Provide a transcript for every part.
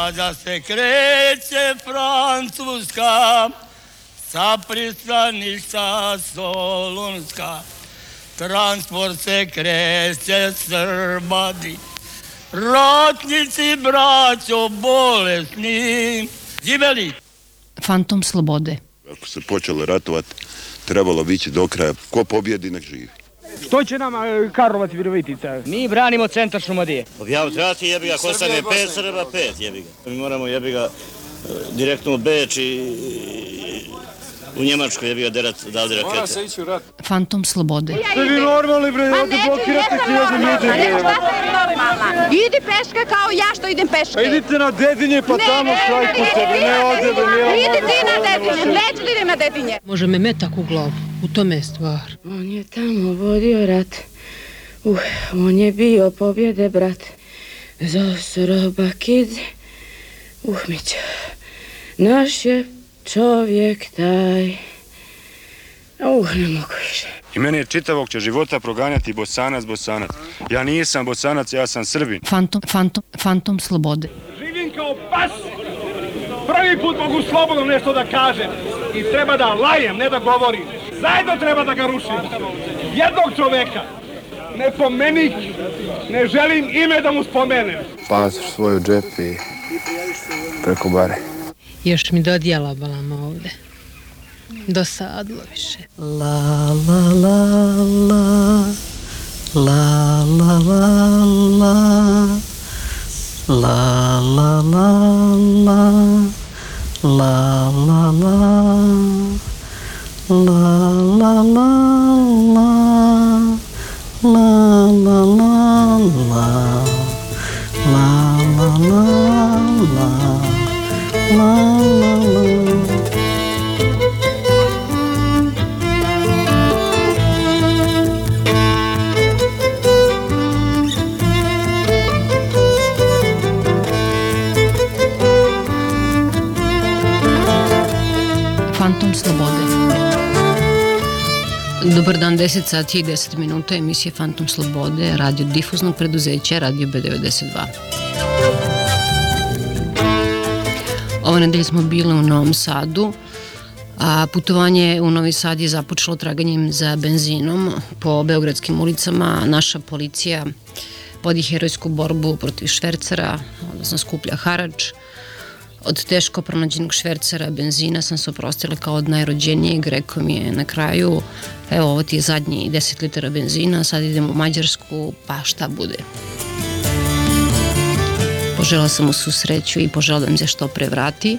Kada se kreće Francuska sa pristaništa Solunska, transport se kreće Srbadi, ratnici braćo bolesni, živeli! Fantom slobode. Ako se počelo ratovati, trebalo bići do kraja. Ko pobjedi, nek živi. Što će nama e, Karlovac i Virovitica? Mi branimo centar Šumadije. Ja trebati jebi ga, ko stane pet, Srba pet jebi ga. Mi moramo jebi ga e, direktno u Beč i u Njemačku jebi ga derat davde rakete. Mora se ići u rat. Fantom slobode. Ste vi normalni bre, ovdje blokirate hiljadu ljudi. Idi peška kao ja što idem peške. Pa idite na dedinje pa tamo štrajkujte, ne ovdje da nije. Idi ti na dedinje, neću da idem na dedinje. Može me metak u glavu, u tome je stvar. On je tamo vodio rat. Uh, on je bio pobjede, brat. Za sroba kid. Uh, Mića. Naš je čovjek taj. Uh, ne mogu više. I mene je čitavog će života proganjati bosanac, bosanac. Ja nisam bosanac, ja sam srbin. Fantom, fantom, fantom slobode. Živim kao pas. Prvi put mogu slobodno nešto da kažem. I treba da lajem, ne da govorim. Zajedno treba da ga rušim. Jednog čoveka. Ne pomenik. Ne želim ime da mu spomenem. Pasoš svoju džep i preko bare. Još mi dodjela balama ovde. Dosadlo više. La la la la. La la la la. La la la La. La la la. La la la la. La la la la. La la la Fantom slobode. Dobar dan, 10 sati i 10 minuta, emisija Fantom slobode, radio difuznog preduzeća, radio B92. Ove nedelje smo bili u Novom Sadu, a putovanje u Novi Sad je započelo traganjem za benzinom po beogradskim ulicama. Naša policija vodi herojsku borbu protiv švercera, odnosno skuplja harač. Od teško pronađenog švercera benzina sam se oprostila kao od najrođenijeg, rekao mi je na kraju, evo ovo ti je zadnji 10 litara benzina, sad idemo u Mađarsku, pa šta bude. Požela sam mu susreću i požela da mi se što pre vrati.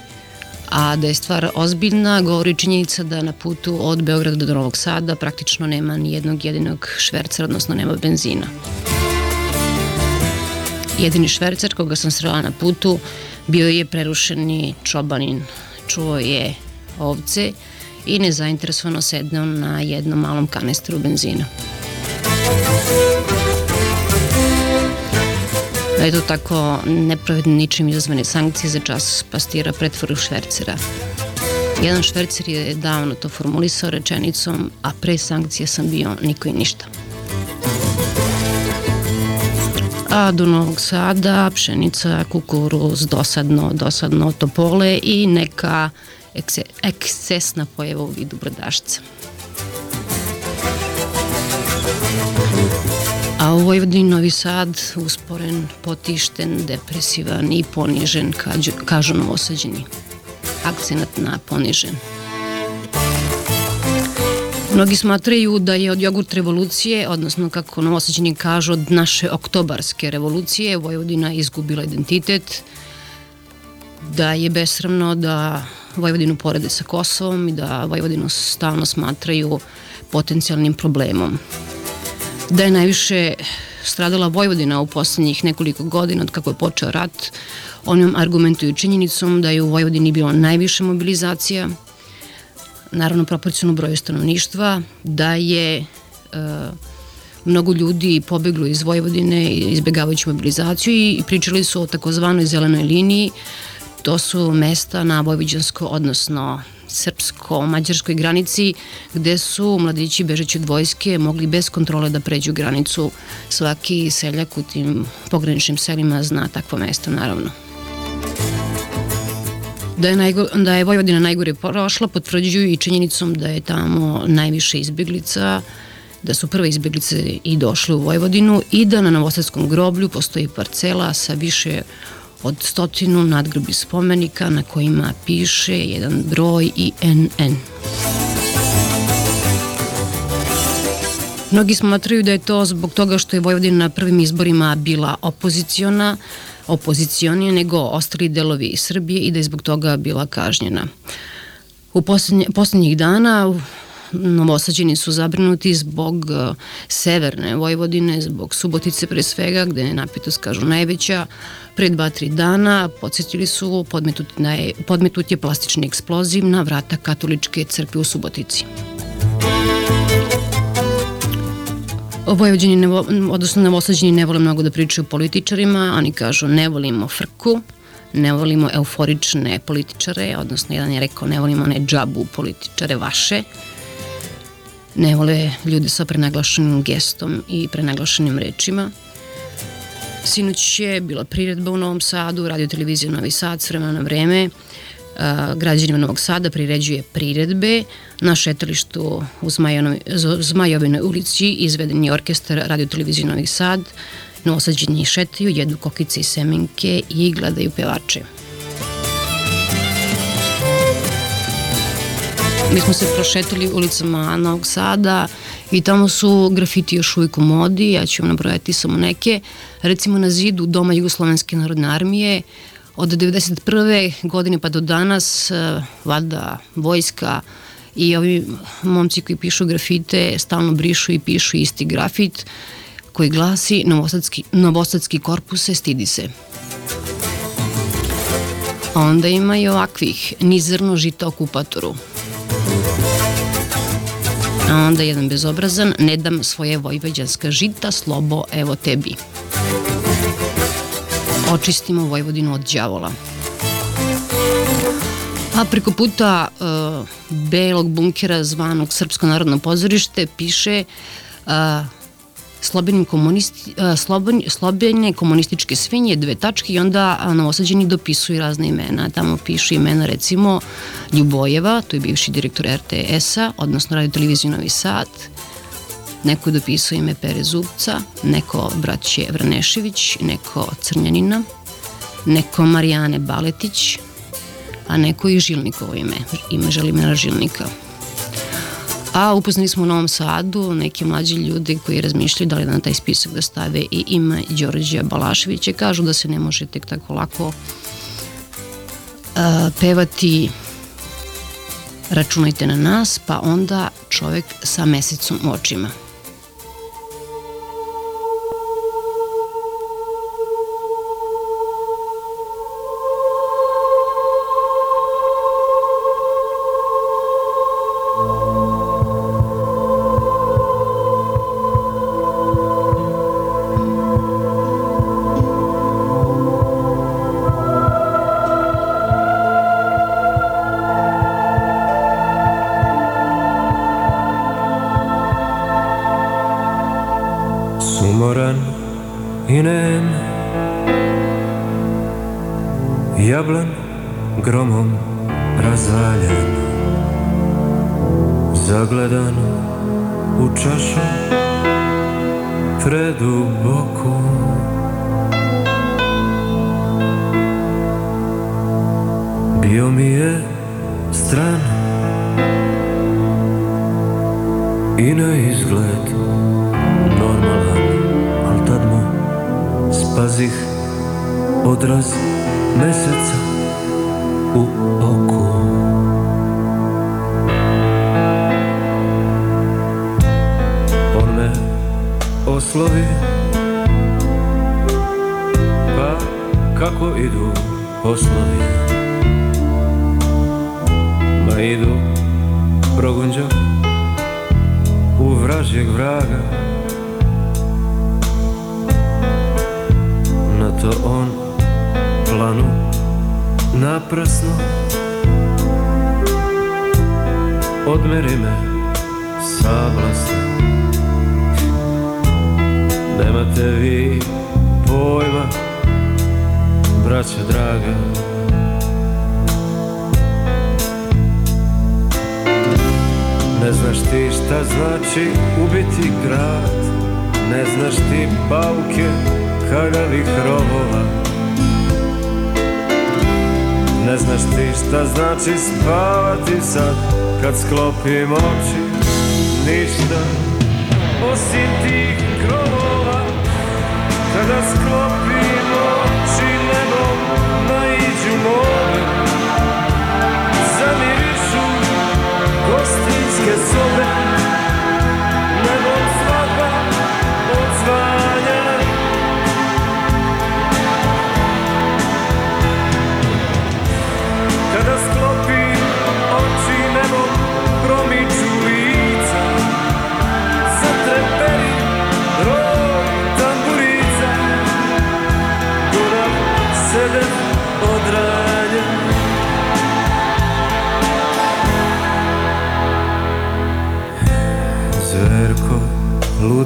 A da je stvar ozbiljna, govori činjenica da na putu od Beograda do Novog Sada praktično nema ni jednog jedinog švercera, odnosno nema benzina. Jedini švercer koga sam srela na putu bio je prerušeni čobanin. Čuo je ovce i nezainteresovano sedneo na jednom malom kanestru benzina. Da je to tako nepravedno ničim izazvane sankcije za čas pastira pretvoru švercera. Jedan švercer je davno to formulisao rečenicom, a pre sankcije sam bio niko i ništa. A do Novog Sada pšenica, kukuruz, dosadno, dosadno topole i neka ekscesna pojeva u vidu brdašca. A u Vojvodini Novi Sad usporen, potišten, depresivan i ponižen, kažu, kažu novosađeni. Akcenat na ponižen. Mnogi smatraju da je od jogurt revolucije, odnosno kako novosađeni kažu od naše oktobarske revolucije, Vojvodina izgubila identitet, da je besramno da Vojvodinu porede sa Kosovom i da Vojvodinu stalno smatraju potencijalnim problemom da je najviše stradala Vojvodina u poslednjih nekoliko godina od kako je počeo rat. Onim argumentuju činjenicom da je u Vojvodini bilo najviše mobilizacija, naravno proporcijno broju stanovništva, da je e, mnogo ljudi pobeglo iz Vojvodine izbegavajući mobilizaciju i pričali su o takozvanoj zelenoj liniji. To su mesta na vojvođansko, odnosno srpsko-mađarskoj granici gde su mladići bežeći od vojske mogli bez kontrole da pređu granicu. Svaki seljak u tim pograničnim selima zna takvo mesto naravno. Da je, najgo, da je Vojvodina najgore prošla, potvrđuju i činjenicom da je tamo najviše izbjeglica, da su prve izbjeglice i došle u Vojvodinu i da na Novosadskom groblju postoji parcela sa više od stotinu nadgrbi spomenika na kojima piše jedan broj i NN. Mnogi smatraju da je to zbog toga što je Vojvodina na prvim izborima bila opoziciona, opozicionije nego ostali delovi Srbije i da je zbog toga bila kažnjena. U poslednje, poslednjih dana Novosađeni su zabrinuti zbog uh, severne Vojvodine, zbog Subotice pre svega, gde je napitost, kažu, najveća. Pre dva, tri dana podsjetili su podmetut, je, podmetut je plastični eksploziv na vrata katoličke crkve u Subotici. Vojvođani, ne, odnosno novosađeni ne vole mnogo da pričaju političarima, oni kažu ne volimo frku, ne volimo euforične političare, odnosno jedan je rekao ne volimo one džabu političare vaše, ne vole ljude sa prenaglašenim gestom i prenaglašenim rečima. Sinoć je bila priredba u Novom Sadu, radio televizija Novi Sad s vremena na vreme, građanima Novog Sada priređuje priredbe. Na šetalištu u Zmajovinoj ulici izveden je orkestar radio televizije Novi Sad. Novosađenji šetaju, jedu kokice i semenke i gledaju pevače. Mi smo se prošetali ulicama Novog Sada i tamo su grafiti još uvijek u modi, ja ću vam nabrojati samo neke. Recimo na zidu Doma Jugoslovenske narodne armije od 1991. godine pa do danas e, vada vojska i ovi momci koji pišu grafite stalno brišu i pišu isti grafit koji glasi Novosadski, Novosadski korpuse stidi se. Onda ima i ovakvih, nizrno žita okupatoru. A onda jedan bezobrazan, ne dam svoje vojvođanska žita, slobo, evo tebi očistimo Vojvodinu od đavola. A preko puta uh, belog bunkera zvanog Srpsko narodno pozorište piše uh, slobenim komunisti, uh, sloben, slobene komunističke svinje, dve tačke i onda novosađeni dopisuju razne imena. Tamo pišu imena recimo Ljubojeva, to je bivši direktor RTS-a, odnosno radio televiziju Novi Sad, Neko je dopisao ime Pere Zubca, neko braće Vranešević, neko Crnjanina, neko Marijane Baletić, a neko i Žilnikovo ime, ime Želimira Žilnika. A upoznali smo u Novom Sadu neke mlađe ljude koji razmišljaju da li da na taj spisak da stave i ime Đorđa Balaševića. Kažu da se ne može tek tako lako uh, pevati računajte na nas, pa onda čovek sa mesecom u očima.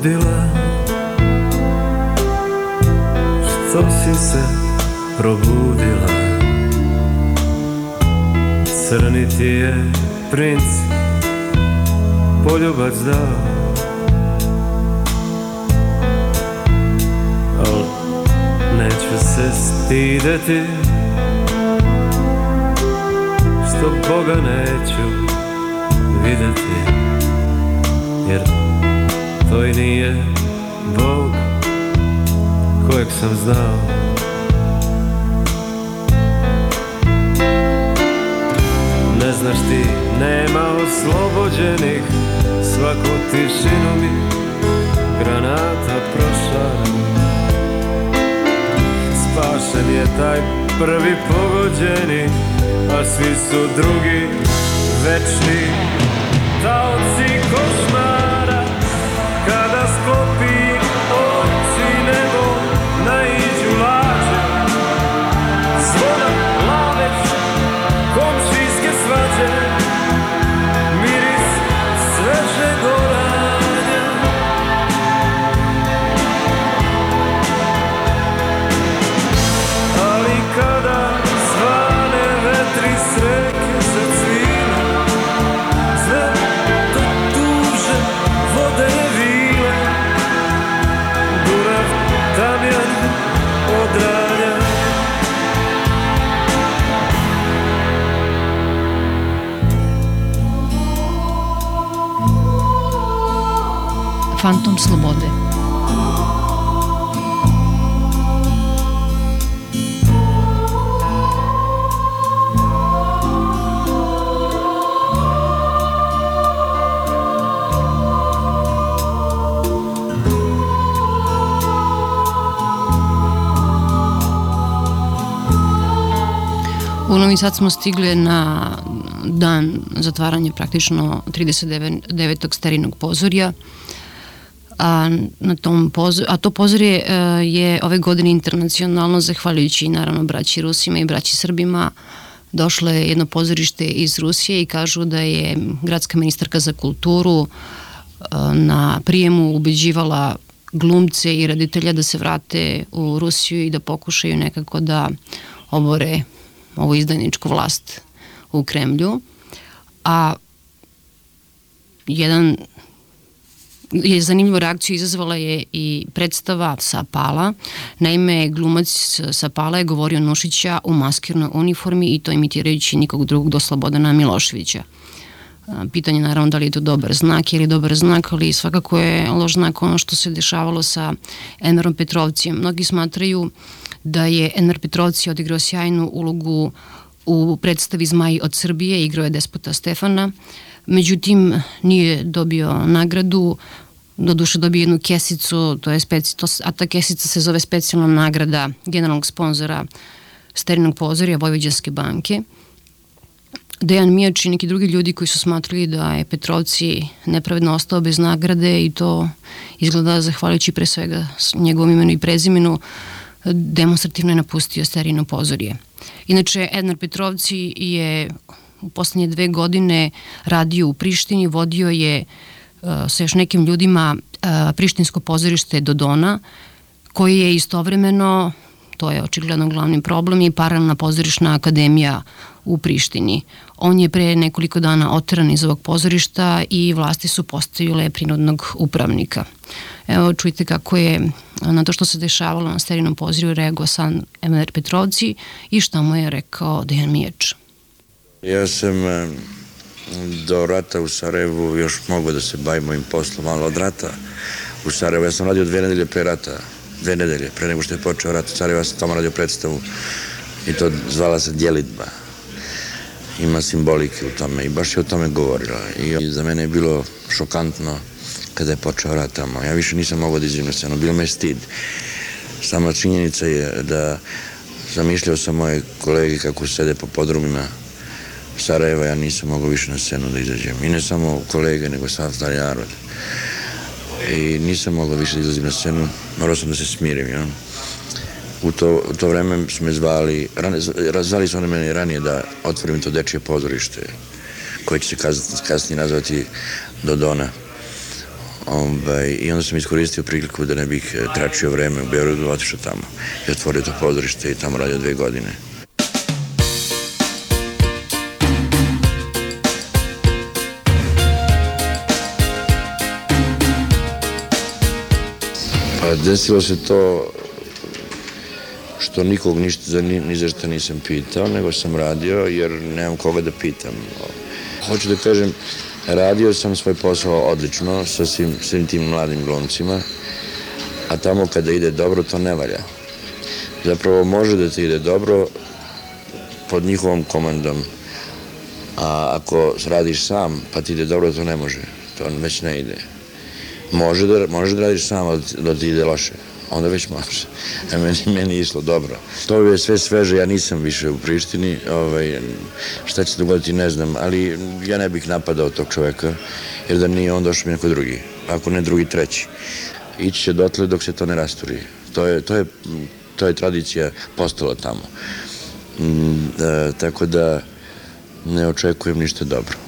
Ludila Što si se probudila. Crni ti je princ Poljubac dao. Al neću se stideti Što Boga neću videti to i Bog kojeg sam znao. Ne znaš ti, nema oslobođenih Svaku tišinu mi granata prošara. Spašen je taj prvi pogođeni A svi su drugi večni Taoci košmara Fantom slobode. U Novi Sad smo stigli na dan zatvaranja praktično 39. starinog pozorja. A, na tom pozor, a to pozorje e, je ove godine internacionalno, zahvaljujući naravno braći Rusima i braći Srbima, došlo je jedno pozorište iz Rusije i kažu da je gradska ministarka za kulturu e, na prijemu ubeđivala glumce i reditelja da se vrate u Rusiju i da pokušaju nekako da obore ovu izdajničku vlast u Kremlju. A jedan je zanimljivu reakciju izazvala je i predstava sa Pala. Naime, glumac sa Pala je govorio Nušića u maskirnoj uniformi i to imitirajući nikog drugog do Slobodana Miloševića. Pitanje je naravno da li je to dobar znak ili dobar znak, ali svakako je loš znak ono što se dešavalo sa Enverom Petrovcijem. Mnogi smatraju da je Enver Petrovci odigrao sjajnu ulogu u predstavi Zmaj od Srbije, igrao je despota Stefana, međutim nije dobio nagradu, doduše dobio jednu kesicu, to je speci, to, a ta kesica se zove specijalna nagrada generalnog sponzora Sterinog pozorja Vojvođanske banke. Dejan Mijač i neki drugi ljudi koji su smatrali da je Petrovci nepravedno ostao bez nagrade i to izgleda zahvaljujući pre svega njegovom imenu i prezimenu demonstrativno je napustio Sterino pozorje. Inače, Ednar Petrovci je u poslednje dve godine radio u Prištini, vodio je uh, sa još nekim ljudima uh, Prištinsko pozorište Dodona, koji je istovremeno To je očigledno glavni problem i paralelna pozorišna akademija u Prištini. On je pre nekoliko dana oteran iz ovog pozorišta i vlasti su postavile prinudnog upravnika. Evo čujte kako je na to što se dešavalo na sterinom pozorju reagovao San Emer Petrovci i šta mu je rekao Dejan Miječ. Ja sam do rata u Sarajevu još mogu da se bavim mojim poslom, ali od rata u Sarajevu, ja sam radio dve nedelje pre rata, dve nedelje pre nego što je počeo rat u Sarajevu, ja sam tamo radio predstavu i to zvala se Djelitba. Ima simbolike u tome i baš je o tome govorila. I za mene je bilo šokantno kada je počeo rat tamo. Ja više nisam mogao da izim na scenu, bilo me stid. Sama činjenica je da zamišljao sam moje kolege kako sede po podrumima Sarajeva, ja nisam mogao više na scenu da izađem. I ne samo kolege, nego sav stari narod. I nisam mogao više da izlazim na scenu, morao sam da se smirim, ja. U to, u to vreme su me zvali, rane, zvali su one mene ranije da otvorim to dečije pozorište, koje će se kasnije, nazvati Dodona. Ovaj, I onda sam iskoristio priliku da ne bih eh, tračio vreme u Beorodu, otišao tamo i otvorio to pozorište i tamo radio dve godine. Desilo se to što nikog ništa, za, ni, ni za šta nisam pitao, nego sam radio jer nemam koga da pitam. Hoću da kažem, radio sam svoj posao odlično sa svim, svim tim mladim glumcima, a tamo kada ide dobro, to ne valja. Zapravo može da ti ide dobro pod njihovom komandom, a ako radiš sam, pa ti ide dobro, to ne može. To već ne ide. Može da, može da radiš sam, ali da ti ide loše. Onda već može. A meni, meni je išlo dobro. To je sve sveže, ja nisam više u Prištini. Ovaj, šta će se dogoditi, ne znam, ali ja ne bih napadao tog čoveka, jer da nije on došao mi neko drugi. Ako ne drugi, treći. Ići će dotle dok se to ne rasturi. To je, to je, to je tradicija postala tamo. Da, tako da ne očekujem ništa dobro.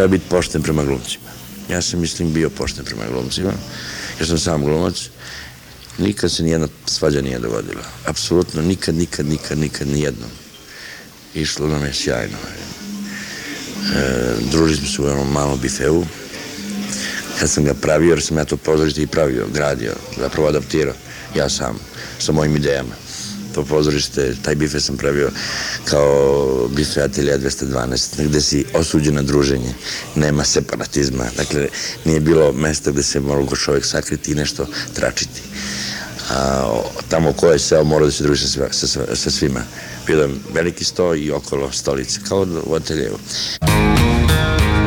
Treba biti pošten prema glumcima. Ja sam, mislim, bio pošten prema glumcima, jer sam sam glumac. Nikad se nijedna svađa nije dogodila. Apsolutno nikad, nikad, nikad, nikad, nijednom. Išlo nam je sjajno. E, družili smo se u jednom malom bifeu. Kad sam ga pravio, jer sam ja to pozorište i pravio, gradio, zapravo adaptirao, ja sam, sa mojim idejama to pozorište, taj bife sam pravio kao bife atelja 212, gde si osuđen na druženje, nema separatizma, dakle nije bilo mesta gde se mogu čovjek sakriti i nešto tračiti. A, tamo ko je seo mora da se druži sa, sa, sa svima. Bio veliki sto i okolo stolice, kao u ateljevu. Osnivačka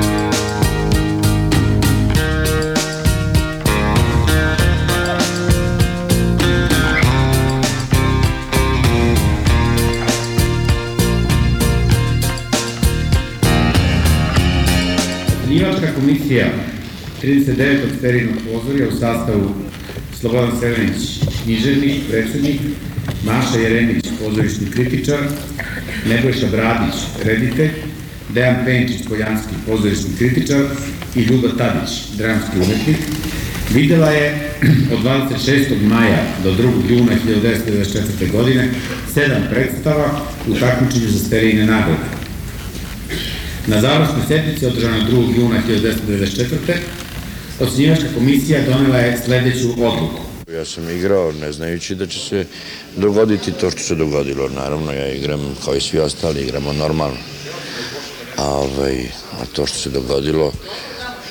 komisija 39. sterinog pozorja u sastavu Slobodan Selenić, književnik, predsednik, Maša Jeremić, pozorišni kritičar, Nebojša Bradić, reditelj, Dejan Penčić, poljanski pozorišni kritičar i Ljuba Tadić, dramski umetnik, videla je od 26. maja do 2. juna 1994. godine sedam predstava u takmičenju za sterijne nagrade. Na završnoj sednici održana 2. juna 1994. Ocenjivačka komisija donela je sledeću odluku. Ja sam igrao ne znajući da će se dogoditi to što se dogodilo. Naravno, ja igram kao i svi ostali, igramo normalno. A, ovaj, a to što se dogodilo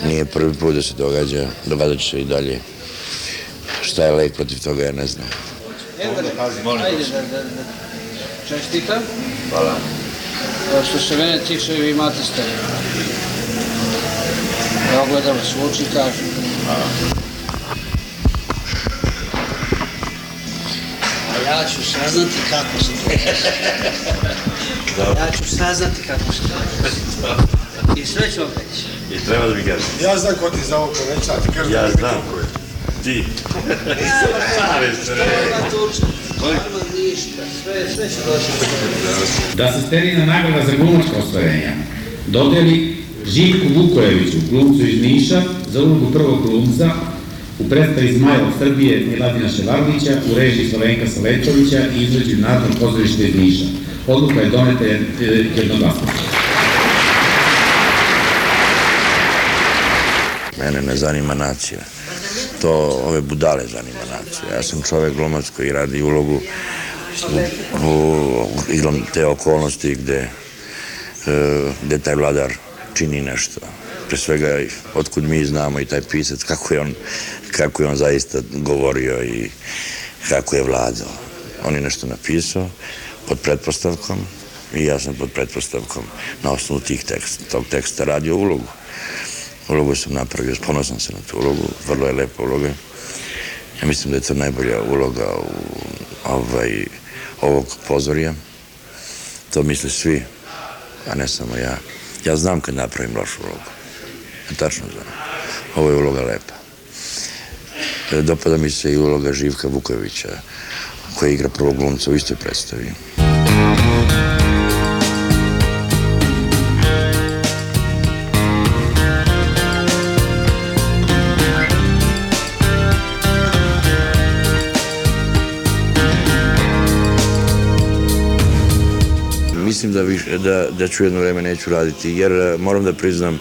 nije prvi put da se događa, događa će se i dalje. Šta je lek protiv toga, ja ne znam. Ajde da, da, da čestitam. Hvala. Što se mene tiče, vi imate ste. Ja gledam svuči, kažu. A ja ću saznati kako se to Ja ću saznati kako se to I sve ću vam reći. I treba da mi kažeš. Ja znam ko ti za ovo poveća, ti kažeš Ja da mi znam. ko je. Ti. Evo, šta, šta, šta, šta, šta, šta, Sve, sve. Da se sterina nagrada za glumačka ostvarenja dodeli Živku Vukojeviću, glumcu iz Niša, za ulogu prvog glumca u predstavi Zmajlog Srbije Miladina Ševarlića, u režiji Slavenka Salečovića i izveđu Narodnog pozorišta iz Niša. Odluka je doneta jednoglasno. Mene ne zanima nacija. To ove budale zanima nacija. Ja sam čovek glumac koji radi ulogu u, u, igram te okolnosti gde, e, gde taj vladar čini nešto. Pre svega, otkud mi znamo i taj pisac, kako je on, kako je on zaista govorio i kako je vladao. On je nešto napisao pod pretpostavkom i ja sam pod pretpostavkom na osnovu tih teksta, tog teksta radio ulogu. Ulogu sam napravio, ponosan sam na tu ulogu, vrlo je lepa uloga. Ja mislim da je to najbolja uloga u ovaj, ovog pozorija. To misle svi, a ne samo ja. Ja znam kad napravim lošu ulogu. Ja tačno znam. Ovo je uloga lepa. Dopada mi se i uloga Živka Vukovića, koja igra prvog glumca u istoj predstavi. Mislim da, više, da, da ću jedno vreme neću raditi, jer e, moram da priznam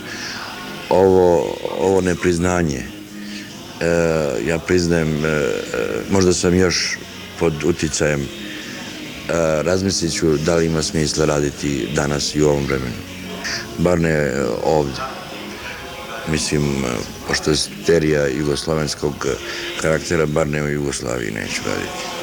ovo, ovo nepriznanje. E, ja priznajem, e, možda sam još pod uticajem, e, razmislit ću da li ima smisla raditi danas i u ovom vremenu. Bar ne ovde. Mislim, pošto je sterija jugoslovenskog karaktera, bar ne u Jugoslaviji neću raditi.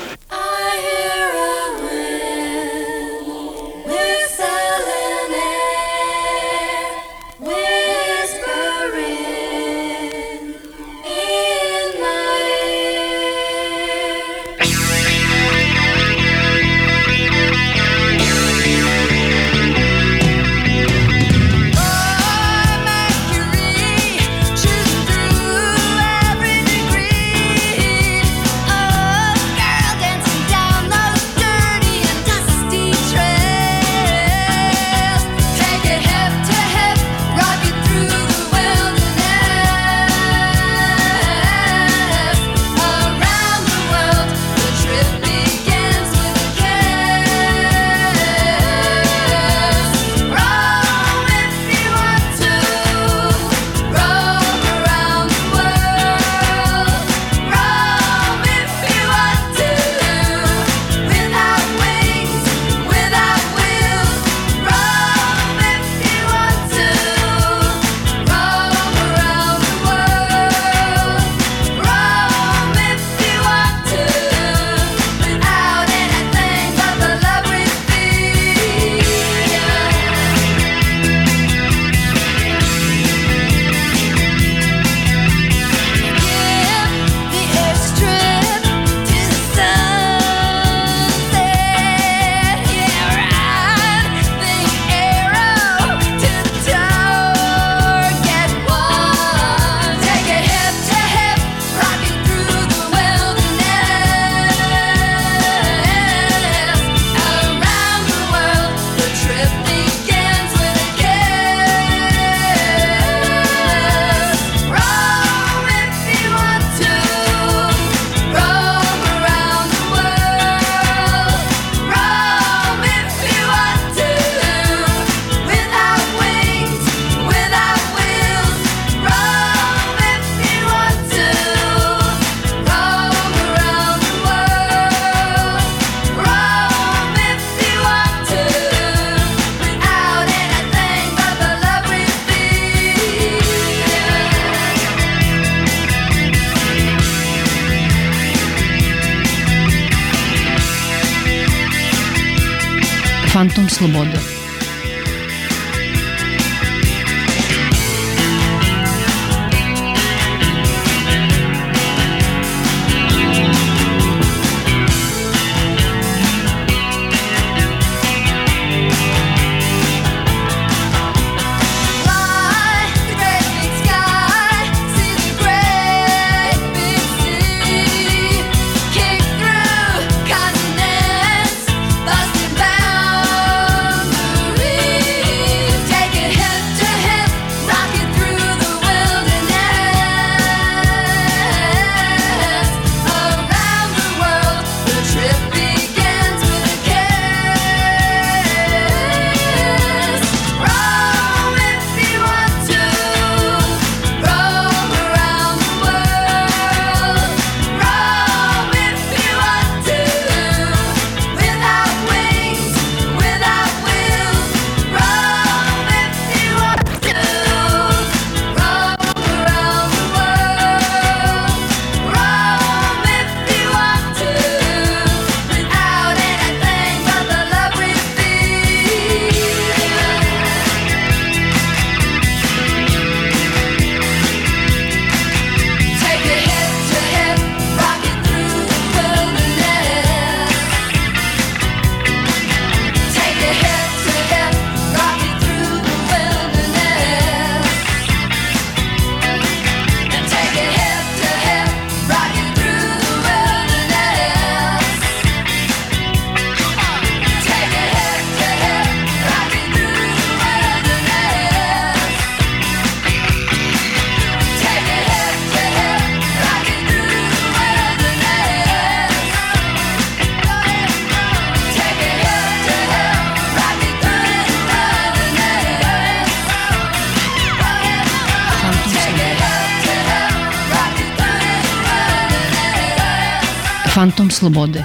Slobode.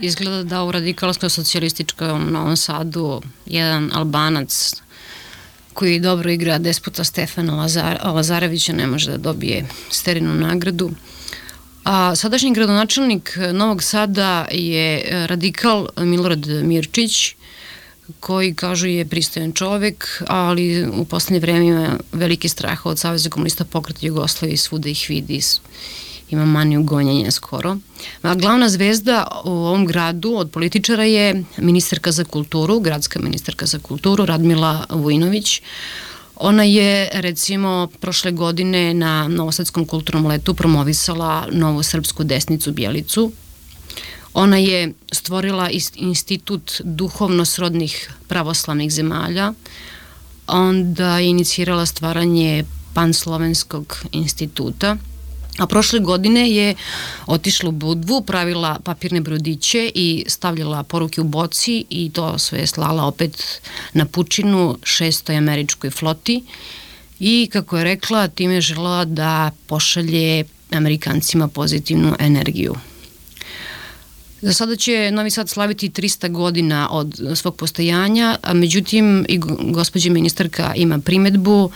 Izgleda da u radikalsko-socijalističkom Novom Sadu jedan albanac koji dobro igra despota Stefana Lazar, Lazarevića ne može da dobije sterinu nagradu. A sadašnji gradonačelnik Novog Sada je radikal Milorad Mirčić, koji kažu je pristojan čovek, ali u poslednje vreme ima veliki strah od Saveza komunista pokreta Jugoslavije svuda ih vidi ima maniju gonjenja skoro. A glavna zvezda u ovom gradu od političara je ministarka za kulturu, gradska ministarka za kulturu, Radmila Vujinović. Ona je, recimo, prošle godine na Novosadskom kulturnom letu promovisala novu srpsku desnicu Bjelicu, Ona je stvorila institut duhovno-srodnih pravoslavnih zemalja, onda je inicirala stvaranje panslovenskog instituta, A prošle godine je otišla u Budvu, pravila papirne brodiće i stavljala poruke u boci i to sve je slala opet na pučinu šestoj američkoj floti i kako je rekla, time je žela da pošalje Amerikancima pozitivnu energiju. Za sada će Novi Sad slaviti 300 godina od svog postojanja, a međutim i gospođa ministarka ima primetbu,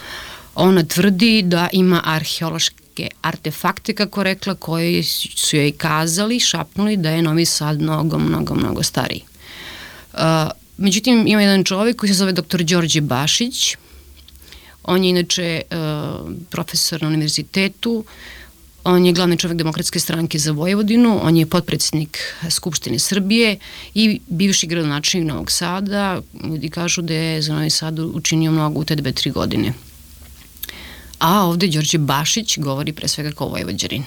ona tvrdi da ima arheološke artefakte, kako rekla, koje su joj kazali, šapnuli da je Novi Sad mnogo, mnogo, mnogo stariji. Uh, međutim, ima jedan čovjek koji se zove dr. Đorđe Bašić, on je inače uh, profesor na univerzitetu, On je glavni čovek demokratske stranke za Vojvodinu, on je potpredsednik Skupštine Srbije i bivši gradonačelnik Novog Sada. Ljudi kažu da je za Novi Sad učinio mnogo u te dve, tri godine. A ovde Đorđe Bašić govori pre svega kao Vojvođarin.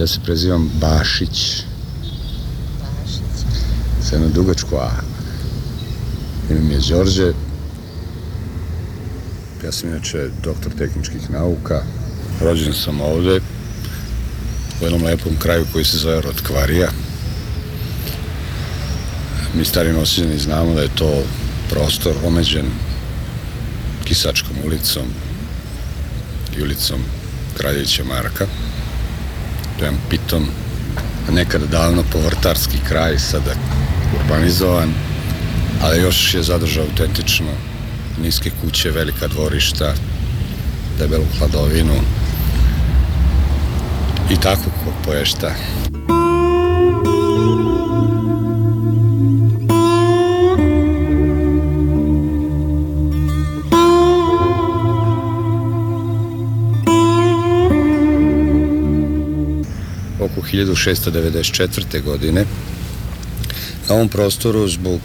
Ja se prezivam Bašić. Bašić. Sa jedno dugačko A. Ime mi je Đorđe. Ja sam inače doktor tehničkih nauka, Rođen sam ovde, u jednom lepom kraju koji se zove Rotkvarija. Mi stari nosizani znamo da je to prostor omeđen Kisačkom ulicom i ulicom Kraljevića Marka. To je jedan pitom, nekada davno povrtarski kraj, sada urbanizovan, ali još je zadržao autentično niske kuće, velika dvorišta, debelu hladovinu, i tako poješta. Oko 1694. godine na ovom prostoru zbog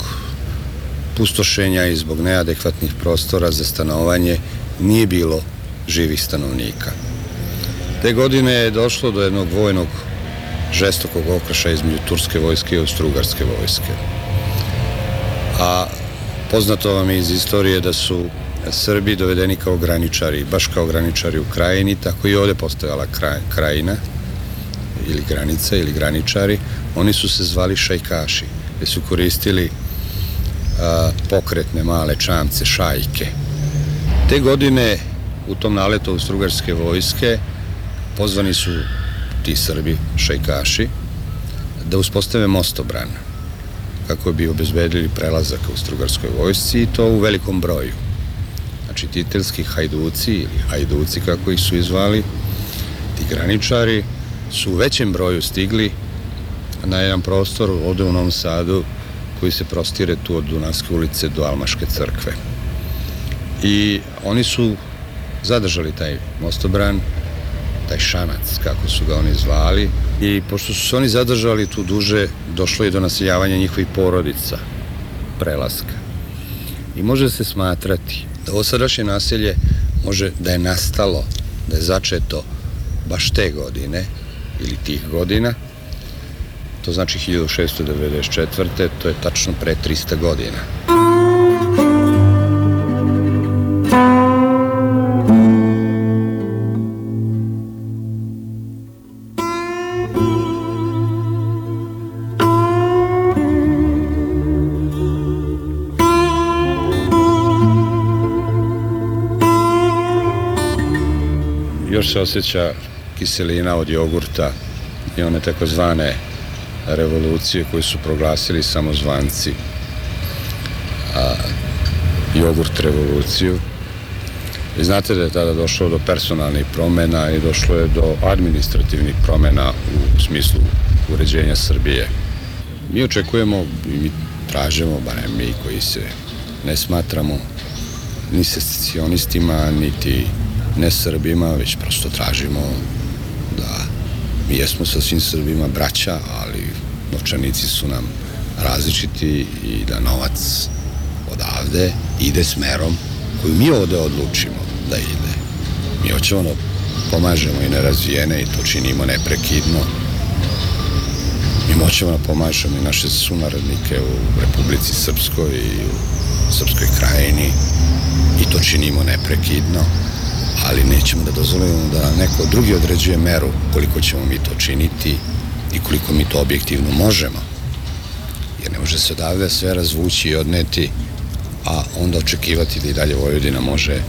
pustošenja i zbog neadekvatnih prostora za stanovanje nije bilo živih stanovnika. Te godine je došlo do jednog vojnog žestokog okraša između turske vojske i austrougarske vojske. A poznato vam je iz istorije da su Srbi dovedeni kao graničari, baš kao graničari u krajini, tako i ovde postojala kraj, krajina ili granica ili graničari. Oni su se zvali šajkaši, gde su koristili a, pokretne male čamce, šajke. Te godine u tom naletu austrougarske vojske pozvani su ti Srbi, šajkaši, da uspostave mostobran kako bi obezbedili prelazak u strugarskoj vojsci i to u velikom broju. Znači, titelski hajduci ili hajduci, kako ih su izvali, ti graničari, su u većem broju stigli na jedan prostor ovde u Novom Sadu koji se prostire tu od Dunavske ulice do Almaške crkve. I oni su zadržali taj mostobran taj šanac, kako su ga oni zvali, I pošto su se oni zadržali tu duže, došlo je do naseljavanja njihovih porodica, prelaska. I može se smatrati da ovo sadašnje naselje može da je nastalo, da je začeto baš te godine ili tih godina, to znači 1694. to je tačno pre 300 godina. Se osjeća kiselina od jogurta i one takozvane revolucije koje su proglasili samozvanci a, jogurt revoluciju. Vi znate da je tada došlo do personalnih promena i došlo je do administrativnih promena u smislu uređenja Srbije. Mi očekujemo i mi tražimo, barem mi koji se ne smatramo ni secesionistima, niti ne Srbima, već prosto tražimo da mi jesmo sa svim Srbima braća, ali novčanici su nam različiti i da novac odavde ide smerom koju mi ovde odlučimo da ide. Mi hoćemo da pomažemo i nerazvijene i to činimo neprekidno. Mi hoćemo da pomažemo i naše sunarodnike u Republici Srpskoj i u Srpskoj krajini i to činimo neprekidno ali nećemo da dozvolimo da neko drugi određuje meru koliko ćemo mi to činiti i koliko mi to objektivno možemo. Jer ne može se odavde sve razvući i odneti, a onda očekivati da i dalje Vojvodina može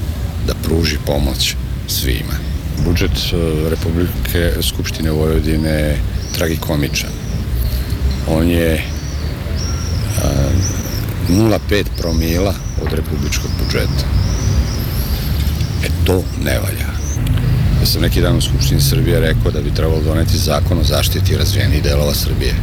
da pruži pomoć svima. Budžet e, Republike Skupštine Vojvodine je tragikomičan. On je 0,5 promila od republičkog budžeta. To ne valja. Ja sam neki dan u Skupštini Srbije rekao da bi trebalo doneti zakon o zaštiti razvijenih delova Srbije.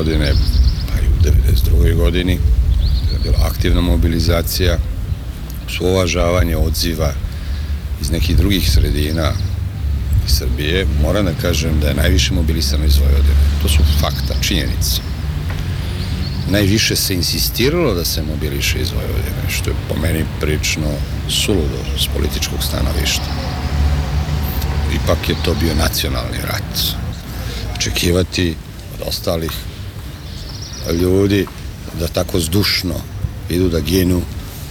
Godine pa i u 92. godini je bila aktivna mobilizacija su uvažavanje odziva iz nekih drugih sredina iz Srbije, moram da kažem da je najviše mobilisano iz Vojvodine. To su fakta, činjenice. Najviše se insistiralo da se mobiliše iz Vojvodine, što je po meni prilično suludo s političkog stanovišta. Ipak je to bio nacionalni rat očekivati od ostalih ljudi da tako zdušno idu da ginu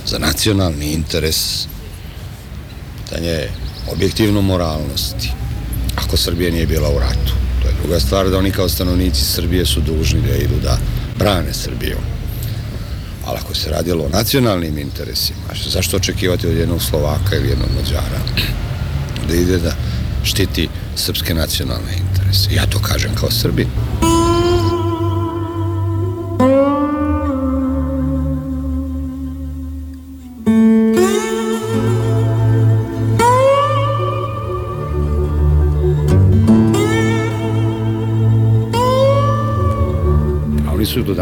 za nacionalni interes, pitanje je objektivno moralnosti. Ako Srbija nije bila u ratu, to je druga stvar da oni kao stanovnici Srbije su dužni da idu da brane Srbiju. Ali ako se radilo o nacionalnim interesima, zašto očekivati od jednog Slovaka ili jednog Mađara da ide da štiti srpske nacionalne interese. Ja to kažem kao Srbin.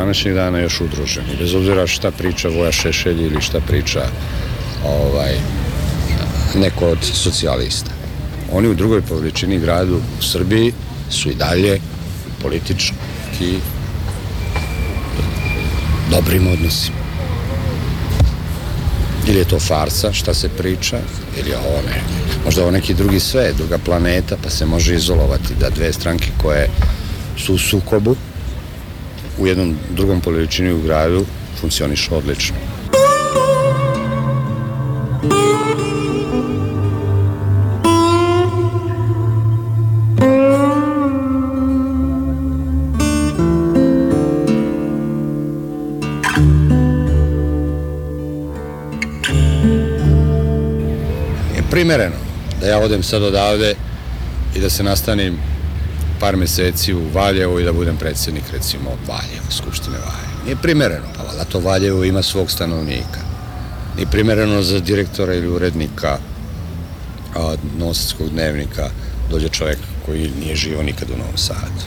Današnjeg dana još udruženi. Bez obzira šta priča Voja Šešelj ili šta priča ovaj, neko od socijalista oni u drugoj po veličini gradu u Srbiji su i dalje politički dobrim odnosima. Ili je to farsa, šta se priča, ili je ovo ne. Možda ovo neki drugi sve, druga planeta, pa se može izolovati da dve stranke koje su u sukobu u jednom drugom po veličini u gradu funkcionišu odlično. primereno da ja odem sad odavde i da se nastanim par meseci u Valjevu i da budem predsednik recimo Valjevo, Skupštine Valjevo. Nije primereno, pa valjda to Valjevo ima svog stanovnika. Nije primereno za direktora ili urednika a, Novosadskog dnevnika dođe čovjek koji nije živo nikad u Novom Sadu.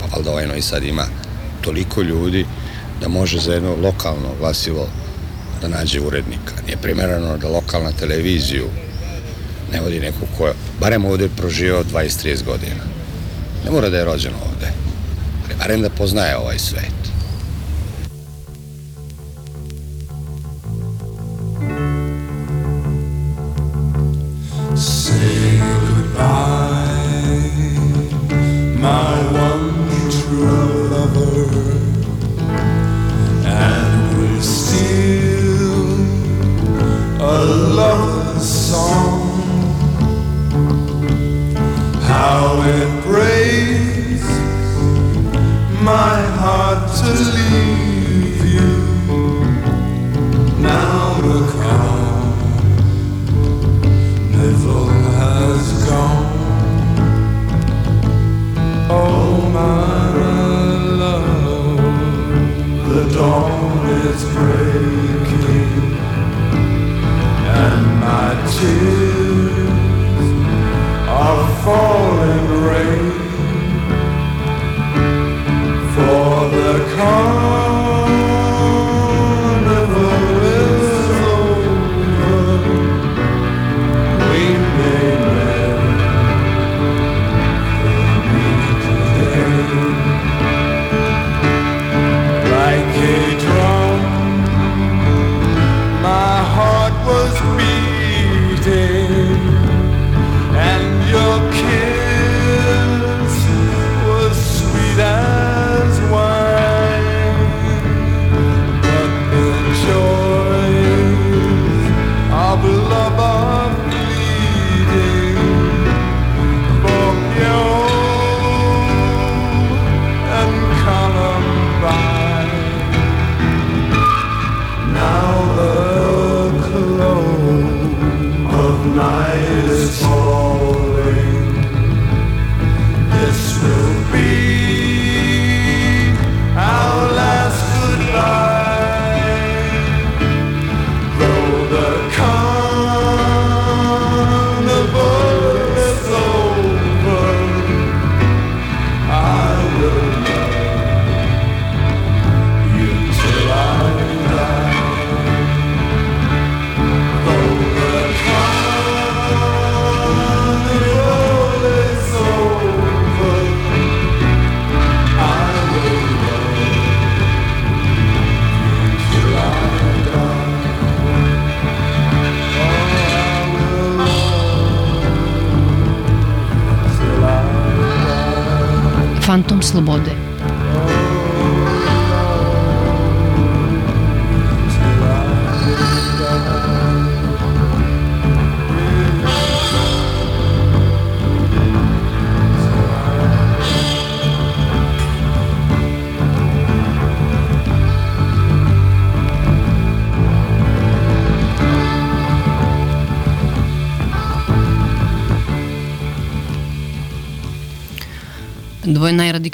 Pa valjda ovaj Novi Sad ima toliko ljudi da može za jedno lokalno glasivo da nađe urednika. Nije primereno da lokalna televiziju ne vodi neko ko barem ovde proživao 20-30 godina. Ne mora da je rođen ovde, ali barem da poznaje ovaj svet.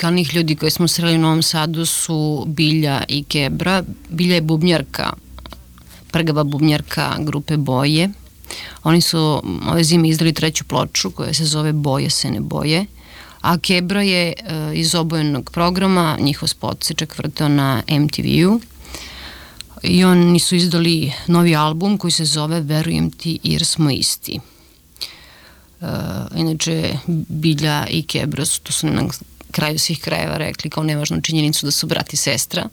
Dvoje najradikalnijih ljudi koje smo sreli u Novom Sadu su Bilja i Kebra. Bilja je bubnjarka, prgava bubnjarka grupe Boje. Oni su ove zime izdali treću ploču koja se zove Boje se ne boje. A Kebra je e, iz obojenog programa, njihov spot se čak vrteo na MTV-u. I oni su izdali novi album koji se zove Verujem ti jer smo isti. Uh, inače, Bilja i Kebra su, to su na kraju svih krajeva rekli kao nevažnu činjenicu da su brat i sestra.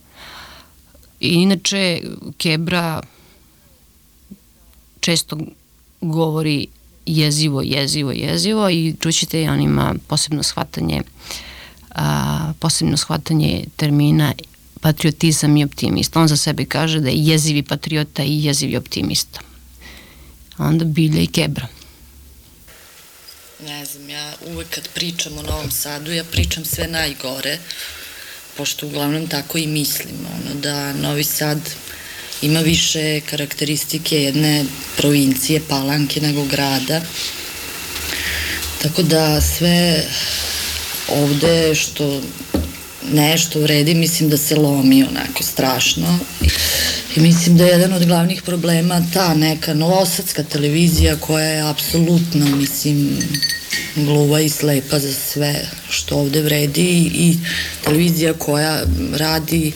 I inače, Kebra često govori jezivo, jezivo, jezivo i čućete on ima posebno shvatanje a, posebno shvatanje termina patriotizam i optimista. On za sebe kaže da je jezivi patriota i jezivi optimista. Onda Bilja i Kebra. Ne znam, ja uvek kad pričam o Novom Sadu, ja pričam sve najgore, pošto uglavnom tako i mislim, ono, da Novi Sad ima više karakteristike jedne provincije, palanke, nego grada. Tako da sve ovde što nešto vredi, mislim da se lomi onako strašno. I mislim da je jedan od glavnih problema ta neka novosadska televizija koja je apsolutno, mislim, gluva i slepa za sve što ovde vredi i televizija koja radi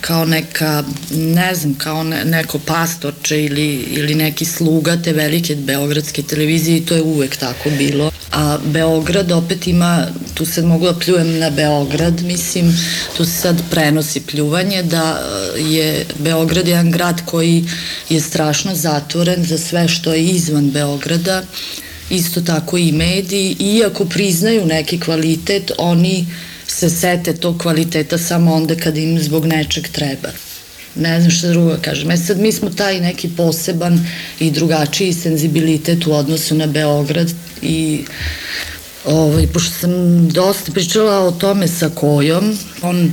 kao neka, ne znam, kao ne, neko pastorče ili, ili neki sluga te velike beogradske televizije i to je uvek tako bilo. A Beograd opet ima, tu sad mogu da pljujem na Beograd, mislim, tu se sad prenosi pljuvanje da e, je Beograd jedan grad koji je strašno zatvoren za sve što je izvan Beograda, isto tako i mediji, iako priznaju neki kvalitet, oni se sete tog kvaliteta samo onda kad im zbog nečeg treba. Ne znam šta drugo da kažem. E sad mi smo taj neki poseban i drugačiji senzibilitet u odnosu na Beograd i ovaj, pošto sam dosta pričala o tome sa kojom, on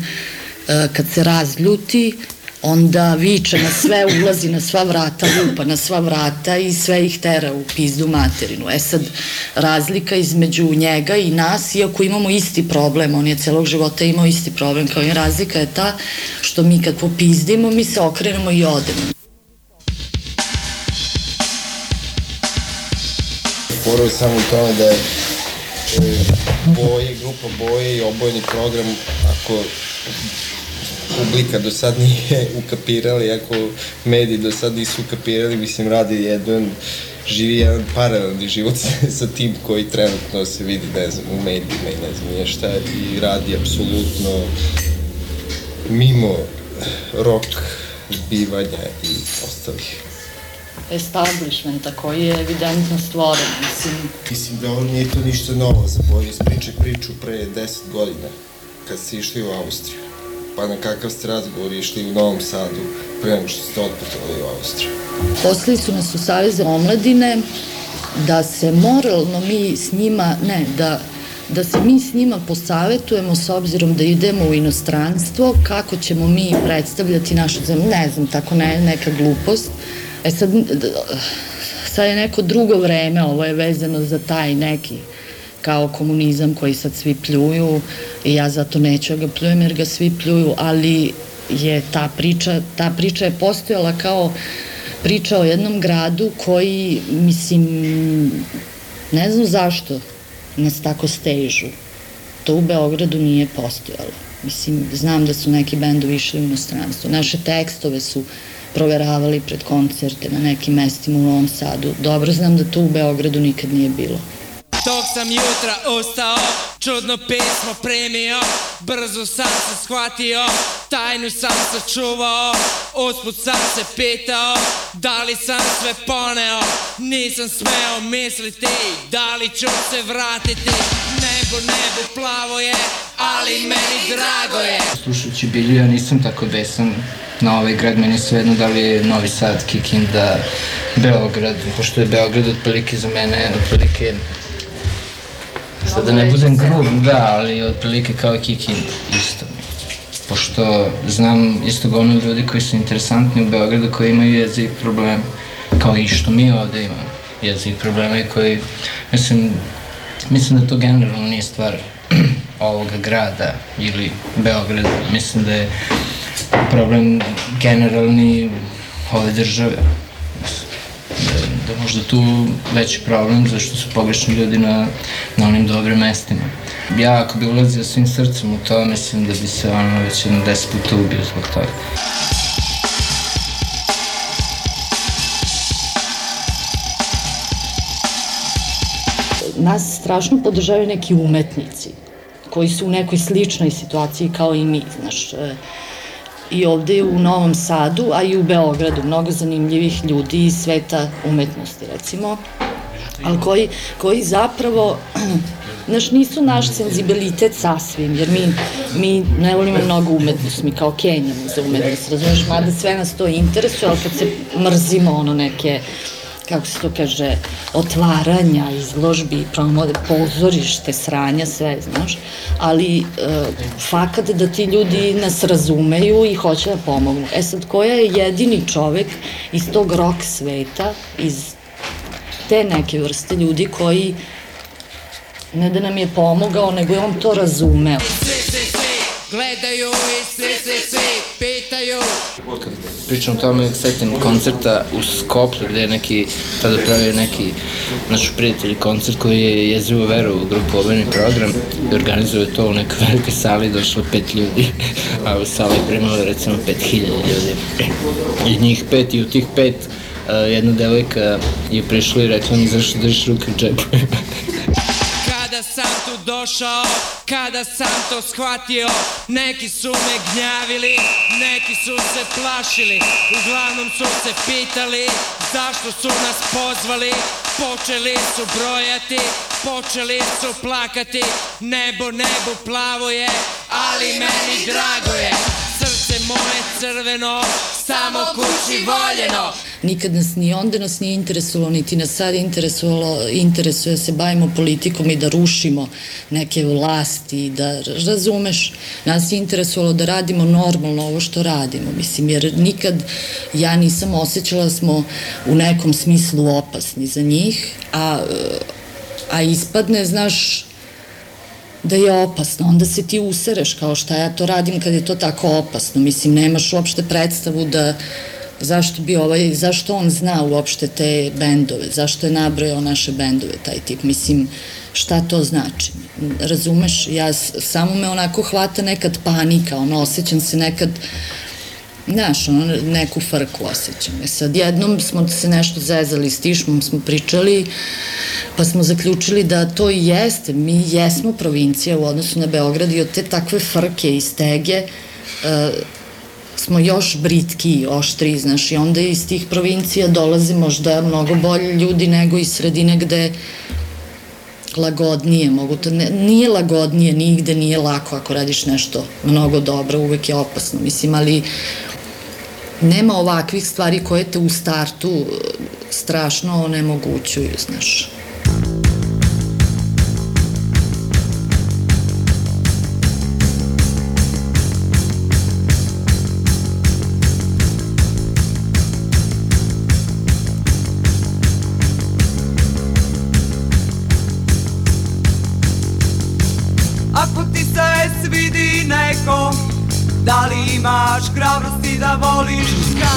e, kad se razljuti, onda viče na sve, ulazi na sva vrata, lupa na sva vrata i sve ih tera u pizdu materinu. E sad, razlika između njega i nas, iako imamo isti problem, on je celog života imao isti problem kao i razlika je ta što mi kad popizdimo, mi se okrenemo i odemo. Fora je samo u tome da je e, boje, grupa boje i obojeni program, ako publika do sad nije ukapirali, ako mediji do sad nisu ukapirali, mislim, radi jedan, živi jedan paralelni život sa tim koji trenutno se vidi, ne znam, u medijima i ne znam nije šta i radi apsolutno mimo rock zbivanja i ostalih establishmenta koji je evidentno stvoren, mislim. Mislim da ovo nije to ništa novo za boje. Ispričaj priču pre 10 godina, kad ste išli u Austriju. Pa na kakav ste razgovor išli u Novom Sadu pre nego što ste otputovali u Austriju? Poslali su nas u Saveze omladine da se moralno mi s njima, ne, da da se mi s njima posavetujemo s obzirom da idemo u inostranstvo, kako ćemo mi predstavljati našu zemlju, ne znam, tako ne, neka glupost. E sad, sad je neko drugo vreme, ovo je vezano za taj neki kao komunizam koji sad svi pljuju i ja zato neću da ga pljujem jer ga svi pljuju, ali je ta priča, ta priča je postojala kao priča o jednom gradu koji, mislim, ne znam zašto nas tako stežu. To u Beogradu nije postojalo. Mislim, znam da su neki bendovi išli u inostranstvo. Naše tekstove su proveravali pred koncerte na nekim mestima u Novom Sadu. Dobro znam da to u Beogradu nikad nije bilo. Sam jutra ustao, čudno pismo primio Brzo sam se shvatio, tajnu sam sačuvao Usput sam se pitao, da li sam sve poneo Nisam smeo misliti, da li ću se vratiti Nebo, nebo plavo je, ali meni drago je. Slušajući Bilju, ja nisam tako besan na ovaj grad, meni je svejedno da li je Novi Sad, Kikinda, Beograd, pošto je Beograd otprilike za mene, otprilike Sad da ne budem grub, da, ali otprilike kao i Kikin isto. Pošto znam isto govno ljudi koji su interesantni u Beogradu koji imaju jezik problem, kao i što mi ovde imamo jezik problema i koji, mislim, mislim da to generalno nije stvar ovoga grada ili Beograda. Mislim da je problem generalni ove države da je možda tu veći problem zašto su pogrešni ljudi na, na onim dobrim mestima. Ja ako bi ulazio svim srcem u to, mislim da bi se ono već jedno deset puta ubio zbog toga. Nas strašno podržavaju neki umetnici koji su u nekoj sličnoj situaciji kao i mi, znaš, e, i ovde u Novom Sadu, a i u Beogradu, mnogo zanimljivih ljudi iz sveta umetnosti, recimo, ali koji, koji zapravo Znaš, nisu naš senzibilitet sasvim, jer mi, mi ne volimo mnogo umetnost, mi kao kenjamo za umetnost, razumeš, mada sve nas to interesuje, ali kad se mrzimo ono neke kako se to kaže, otvaranja, izložbi, promode, pozorište, sranja, sve, znaš, ali e, fakat da ti ljudi nas razumeju i hoće da pomognu. E sad, koja je jedini čovek iz tog rock sveta, iz te neke vrste ljudi koji ne da nam je pomogao, nego je on to razumeo. Svi, gledaju i svi, svi, svi, pitaju. Pričam o tome, setim koncerta u Skoplju gde je neki, tada pravio neki naš prijatelj koncert koji je jezivo veru u grupu Obeni program i organizuje to u nekoj velikoj sali, došlo pet ljudi, a u sali primalo recimo pet hiljada ljudi. I njih pet i u tih pet uh, jedna devojka je prišla i rekla mi zašto držiš ruke u džepu. Kada sam tu došao, kada sam to shvatio Neki su me gnjavili, neki su se plašili. Uglavnom su se pitali zašto su nas pozvali. Počeli su brojati, počeli su plakati. Nebo, nebo plavo je, ali meni drago je. Srce moje crveno, samo kući voljeno Nikad nas ni onda nas nije interesovalo, niti nas sad interesovalo, interesuje se bavimo politikom i da rušimo neke vlasti, da razumeš, nas je interesovalo da radimo normalno ovo što radimo, mislim, jer nikad ja nisam osjećala da smo u nekom smislu opasni za njih, a, a ispadne, znaš, da je opasno, onda se ti usereš kao šta ja to radim kad je to tako opasno, mislim, nemaš uopšte predstavu da zašto bi ovaj, zašto on zna uopšte te bendove, zašto je nabrojao naše bendove, taj tip, mislim, šta to znači, razumeš, ja, samo me onako hvata nekad panika, ono, osjećam se nekad, Znaš, ono, neku frku osjećam. E sad, jednom smo se nešto zezali s Tišmom, smo pričali, pa smo zaključili da to i jeste. Mi jesmo provincija u odnosu na Beograd i od te takve frke i stege uh, smo još britki, oštri, znaš, i onda iz tih provincija dolaze možda mnogo bolji ljudi nego iz sredine gde lagodnije, mogu to, ne, nije lagodnije, nigde nije lako ako radiš nešto mnogo dobro, uvek je opasno, mislim, ali nema ovakvih stvari koje te u startu uh, strašno onemogućuju, znaš. Da li imaš hrabrosti da voliš ga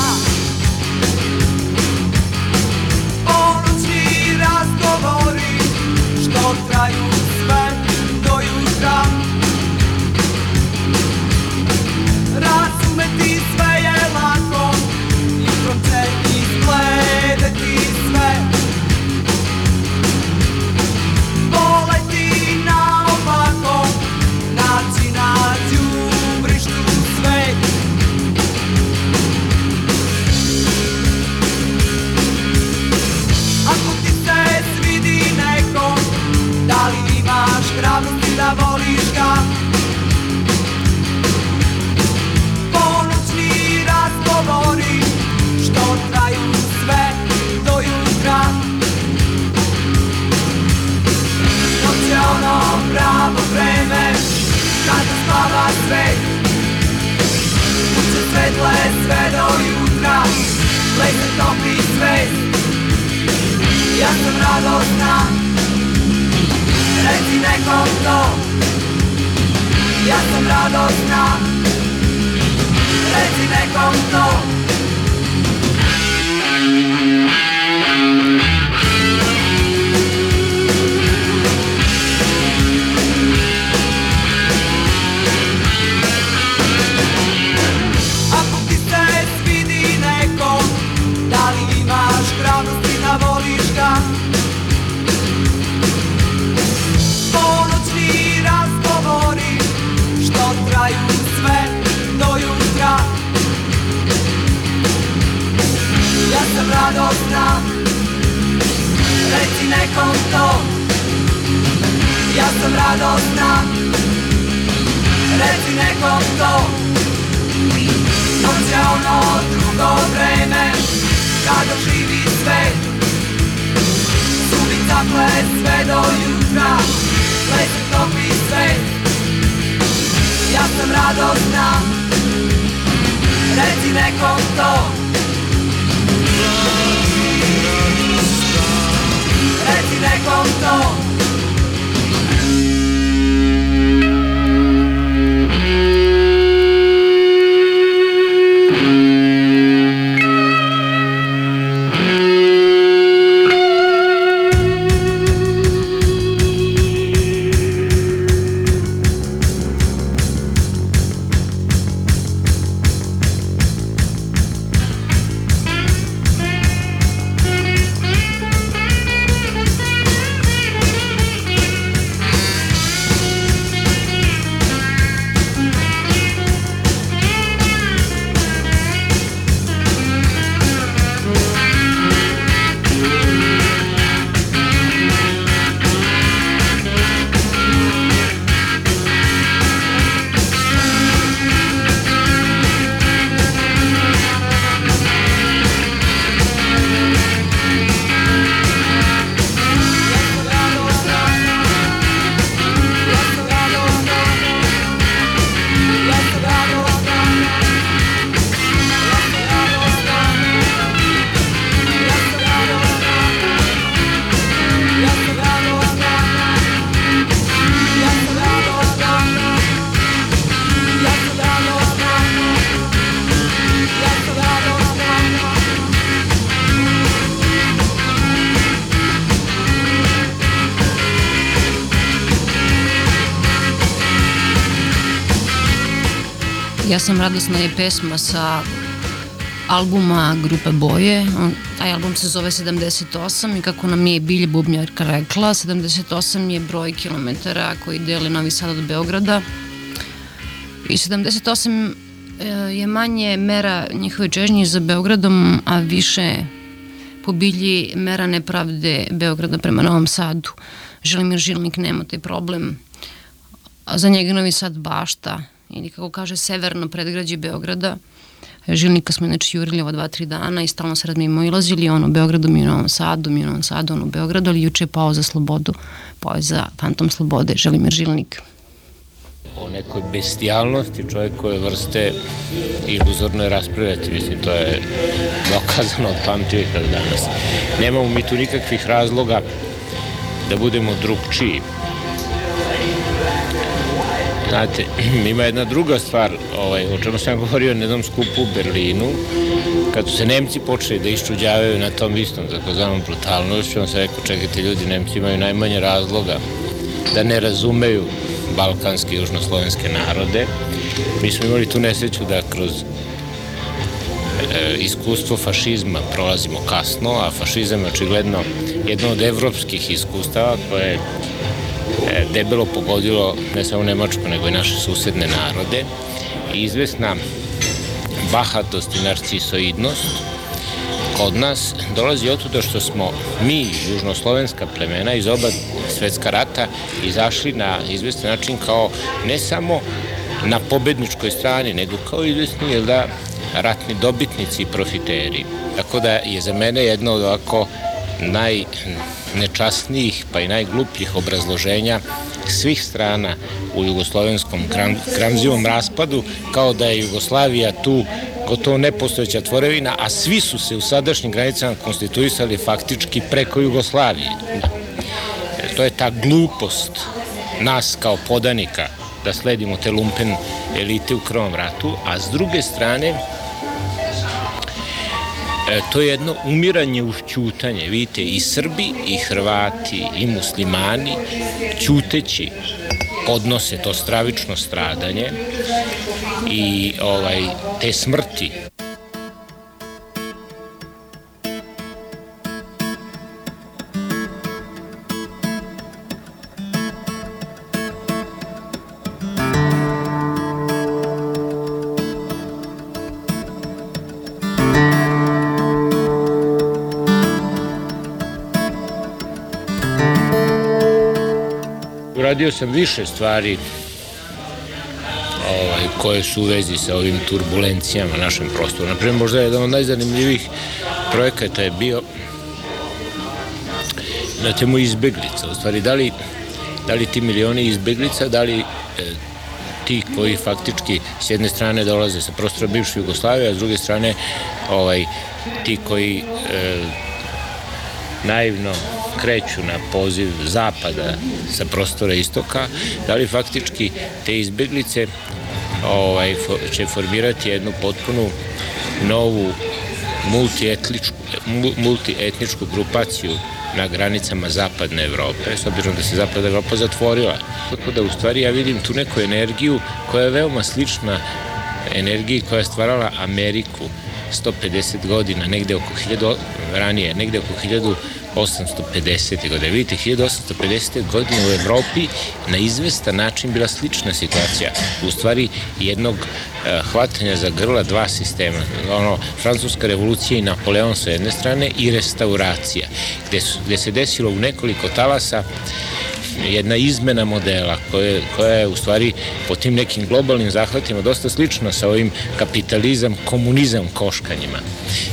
Ponoćni razgovori Što traju sve do jutra. Razumeti sve da voliš ga Ponoćni razgovori Što traju sve do jutra. Noć je ono pravo vreme Kada spava svet Kuće svetle sve do jutra Leze topi svet Ja sam radosna Reci nekom to Ja sam radosna Reci nekom radosna. Reci nekom to. Ja sam radosna. Reci nekom to. Je ono drugo vreme Kada živi svet Subica ple sve do jutra Leti topi svet Ja sam radosna. Reci nekom to Reci nekom to Sam radosna je pesma sa albuma grupe Boje. Taj album se zove 78 i kako nam je Bilje Bubnjarka rekla, 78 je broj kilometara koji deli Novi Sad od Beograda. I 78 e, je manje mera njihove čežnje za Beogradom, a više po bilji mera nepravde Beograda prema Novom Sadu. Želimir Žilnik nema taj problem. A za njega Novi Sad bašta ili kako kaže severno predgrađe Beograda. Žilnika smo inače jurili ova dva, tri dana i stalno se razmimo ilazili, on u Beogradu, mi u Novom Sadu, mi u Novom Sadu, on u Beogradu, ali juče je pao za slobodu, pao je za Fantom slobode, Želimir Žilnik. o nekoj bestijalnosti čovjekove vrste iluzorno je raspravljati, mislim, to je dokazano od pamtivika danas. Nemamo mi tu nikakvih razloga da budemo drugčiji. Znate, ima jedna druga stvar, ovaj, o čemu sam govorio na jednom skupu u Berlinu, kad su se Nemci počeli da iščuđavaju na tom istom takozvanom brutalnošću, on se rekao, čekajte ljudi, Nemci imaju najmanje razloga da ne razumeju balkanske i južnoslovenske narode. Mi smo imali tu nesreću da kroz e, iskustvo fašizma prolazimo kasno, a fašizam je očigledno jedno od evropskih iskustava koje je debelo pogodilo ne samo Nemačku, nego i naše susedne narode. Izvesna bahatost i narcisoidnost kod nas dolazi od toga što smo mi, južnoslovenska plemena iz oba svetska rata, izašli na izvestan način kao ne samo na pobedničkoj strani, nego kao izvesni, jel da, ratni dobitnici i profiteri. Tako da je za mene jedno od ovako najnečasnijih pa i najglupljih obrazloženja svih strana u jugoslovenskom kram, kramzivom raspadu, kao da je Jugoslavija tu gotovo nepostojeća tvorevina, a svi su se u sadašnjim granicama konstituisali faktički preko Jugoslavije. Jer to je ta glupost nas kao podanika da sledimo te lumpen elite u krvom ratu, a s druge strane E, to je jedno umiranje uz ćutanje. Vidite, i Srbi, i Hrvati, i muslimani, ćuteći podnose to stravično stradanje i ovaj te smrti uradio sam više stvari ovaj, koje su u vezi sa ovim turbulencijama na našem prostoru. Naprimjer, možda jedan od najzanimljivih projekata je bio na temu izbeglica. U stvari, da li, da li ti milioni izbeglica, da li e, ti koji faktički s jedne strane dolaze sa prostora bivše Jugoslavije, a s druge strane ovaj, ti koji e, naivno kreću na poziv zapada sa prostora istoka, da li faktički te izbeglice ovaj, će formirati jednu potpunu novu multietničku, multietničku grupaciju na granicama zapadne Evrope, s obzirom da se zapadna Evropa zatvorila. Tako da u stvari ja vidim tu neku energiju koja je veoma slična energiji koja je stvarala Ameriku 150 godina, negde oko 1000, ranije, negde oko 1850. godine. Vidite, 1850. godine u Evropi na izvestan način bila slična situacija. U stvari jednog uh, hvatanja za grla dva sistema. Ono, Francuska revolucija i Napoleon sa jedne strane i restauracija, gde, su, gde se desilo u nekoliko talasa jedna izmena modela koja, koja je u stvari po tim nekim globalnim zahvatima dosta slična sa ovim kapitalizam, komunizam koškanjima.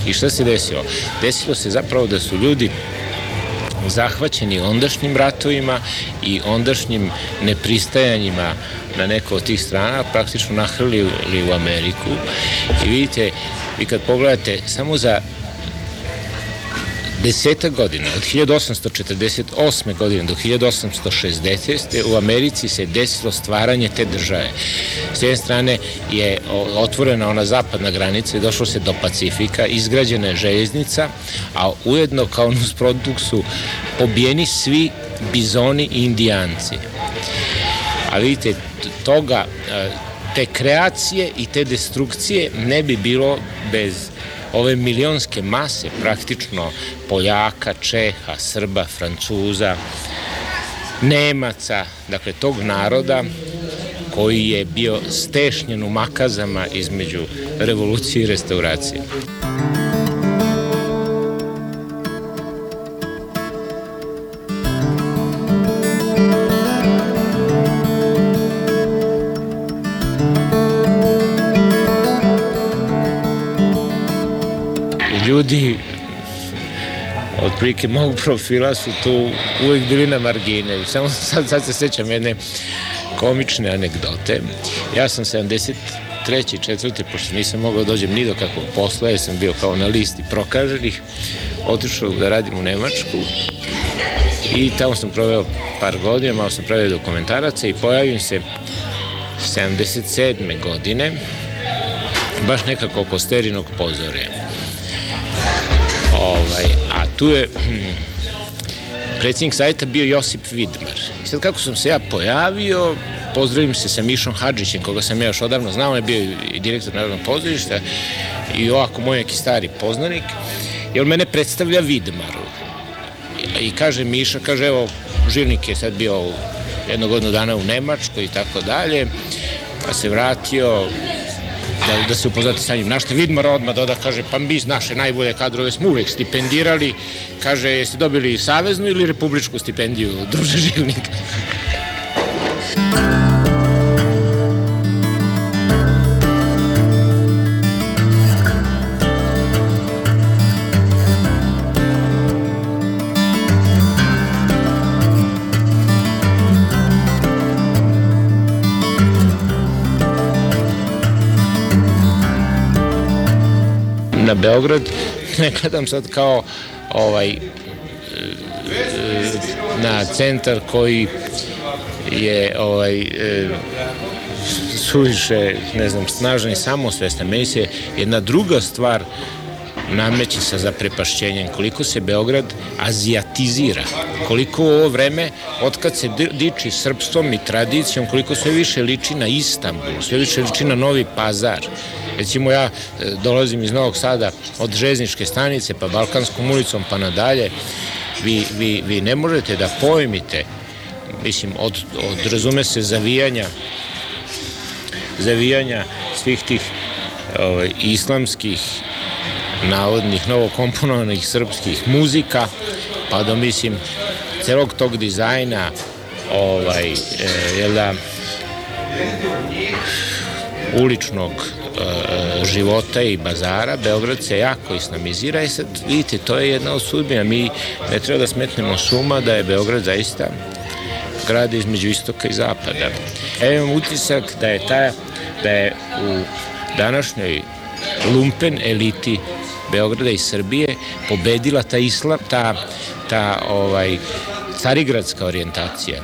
I šta se desilo? Desilo se zapravo da su ljudi zahvaćeni ondašnjim ratovima i ondašnjim nepristajanjima na neko od tih strana, praktično nahrlili u Ameriku. I vidite, vi kad pogledate samo za deseta godina, od 1848. godine do 1860. u Americi se desilo stvaranje te države. S jedne strane je otvorena ona zapadna granica i došlo se do Pacifika, izgrađena je željeznica, a ujedno kao nusprodukt su pobijeni svi bizoni i indijanci. A vidite, toga te kreacije i te destrukcije ne bi bilo bez ove milionske mase praktično Poljaka, Čeha, Srba, Francuza, Nemaca, dakle tog naroda koji je bio stešnjen u makazama između revolucije i restauracije. Ljudi otprilike mog profila su tu uvijek bili na margine. Samo sad, sad se sećam jedne komične anegdote. Ja sam 73. četvrte, pošto nisam mogao da dođem ni do kakvog posla, jer sam bio kao na listi prokaženih, otišao da radim u Nemačku i tamo sam proveo par godina, malo sam pravio dokumentaraca i pojavim se 77. godine baš nekako oko sterinog pozorja. Ovaj, a tu je hm, predsjednik sajta bio Josip Vidmar. I sad kako sam se ja pojavio, pozdravim se sa Mišom Hadžićem, koga sam ja još odavno znao, on je bio i direktor Narodnog pozorišta i ovako moj neki stari poznanik, i on mene predstavlja Vidmaru. I, kaže Miša, kaže evo, Živnik je sad bio jednog dana u Nemačkoj i tako dalje, pa se vratio, da, da se upoznate sa njim. Našta Vidmar odmah doda, kaže, pa mi naše najbolje kadrove smo uvek stipendirali. Kaže, jeste dobili saveznu ili republičku stipendiju, druže Žilnik? Na Beograd ne gledam sad kao ovaj e, na centar koji je ovaj e, suviše, ne znam, snažan i samosvestan. Meni se jedna druga stvar nameće sa zaprepašćenjem, koliko se Beograd azijatizira, koliko u ovo vreme, otkad se diči srpstvom i tradicijom, koliko sve više liči na Istanbul, sve više liči na Novi Pazar. Recimo ja e, dolazim iz Novog Sada od žezničke stanice pa Balkanskom ulicom pa nadalje, vi, vi, vi ne možete da pojmite, mislim, od, od razume se zavijanja zavijanja svih tih ovaj, islamskih navodnih novokomponovanih srpskih muzika, pa do mislim celog tog dizajna ovaj, e, jel da, uličnog e, života i bazara, Beograd se jako islamizira i sad vidite, to je jedna od sudbina. Mi ne treba da smetnemo suma da je Beograd zaista grad između istoka i zapada. Ja imam utisak da je ta, da je u današnjoj lumpen eliti Beograda i Srbije pobedila ta islam, ta, ta ovaj, carigradska orijentacija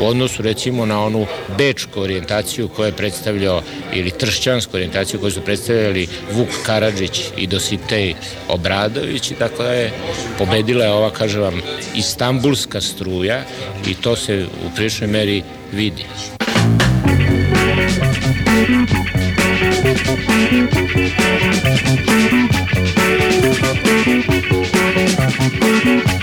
u odnosu recimo na onu bečku orijentaciju koju je predstavljao ili tršćansku orijentaciju koju su predstavljali Vuk Karadžić i Dositej Obradović i tako da je pobedila je ova, kažem vam, istambulska struja i to se u priličnoj meri vidi. Thank you.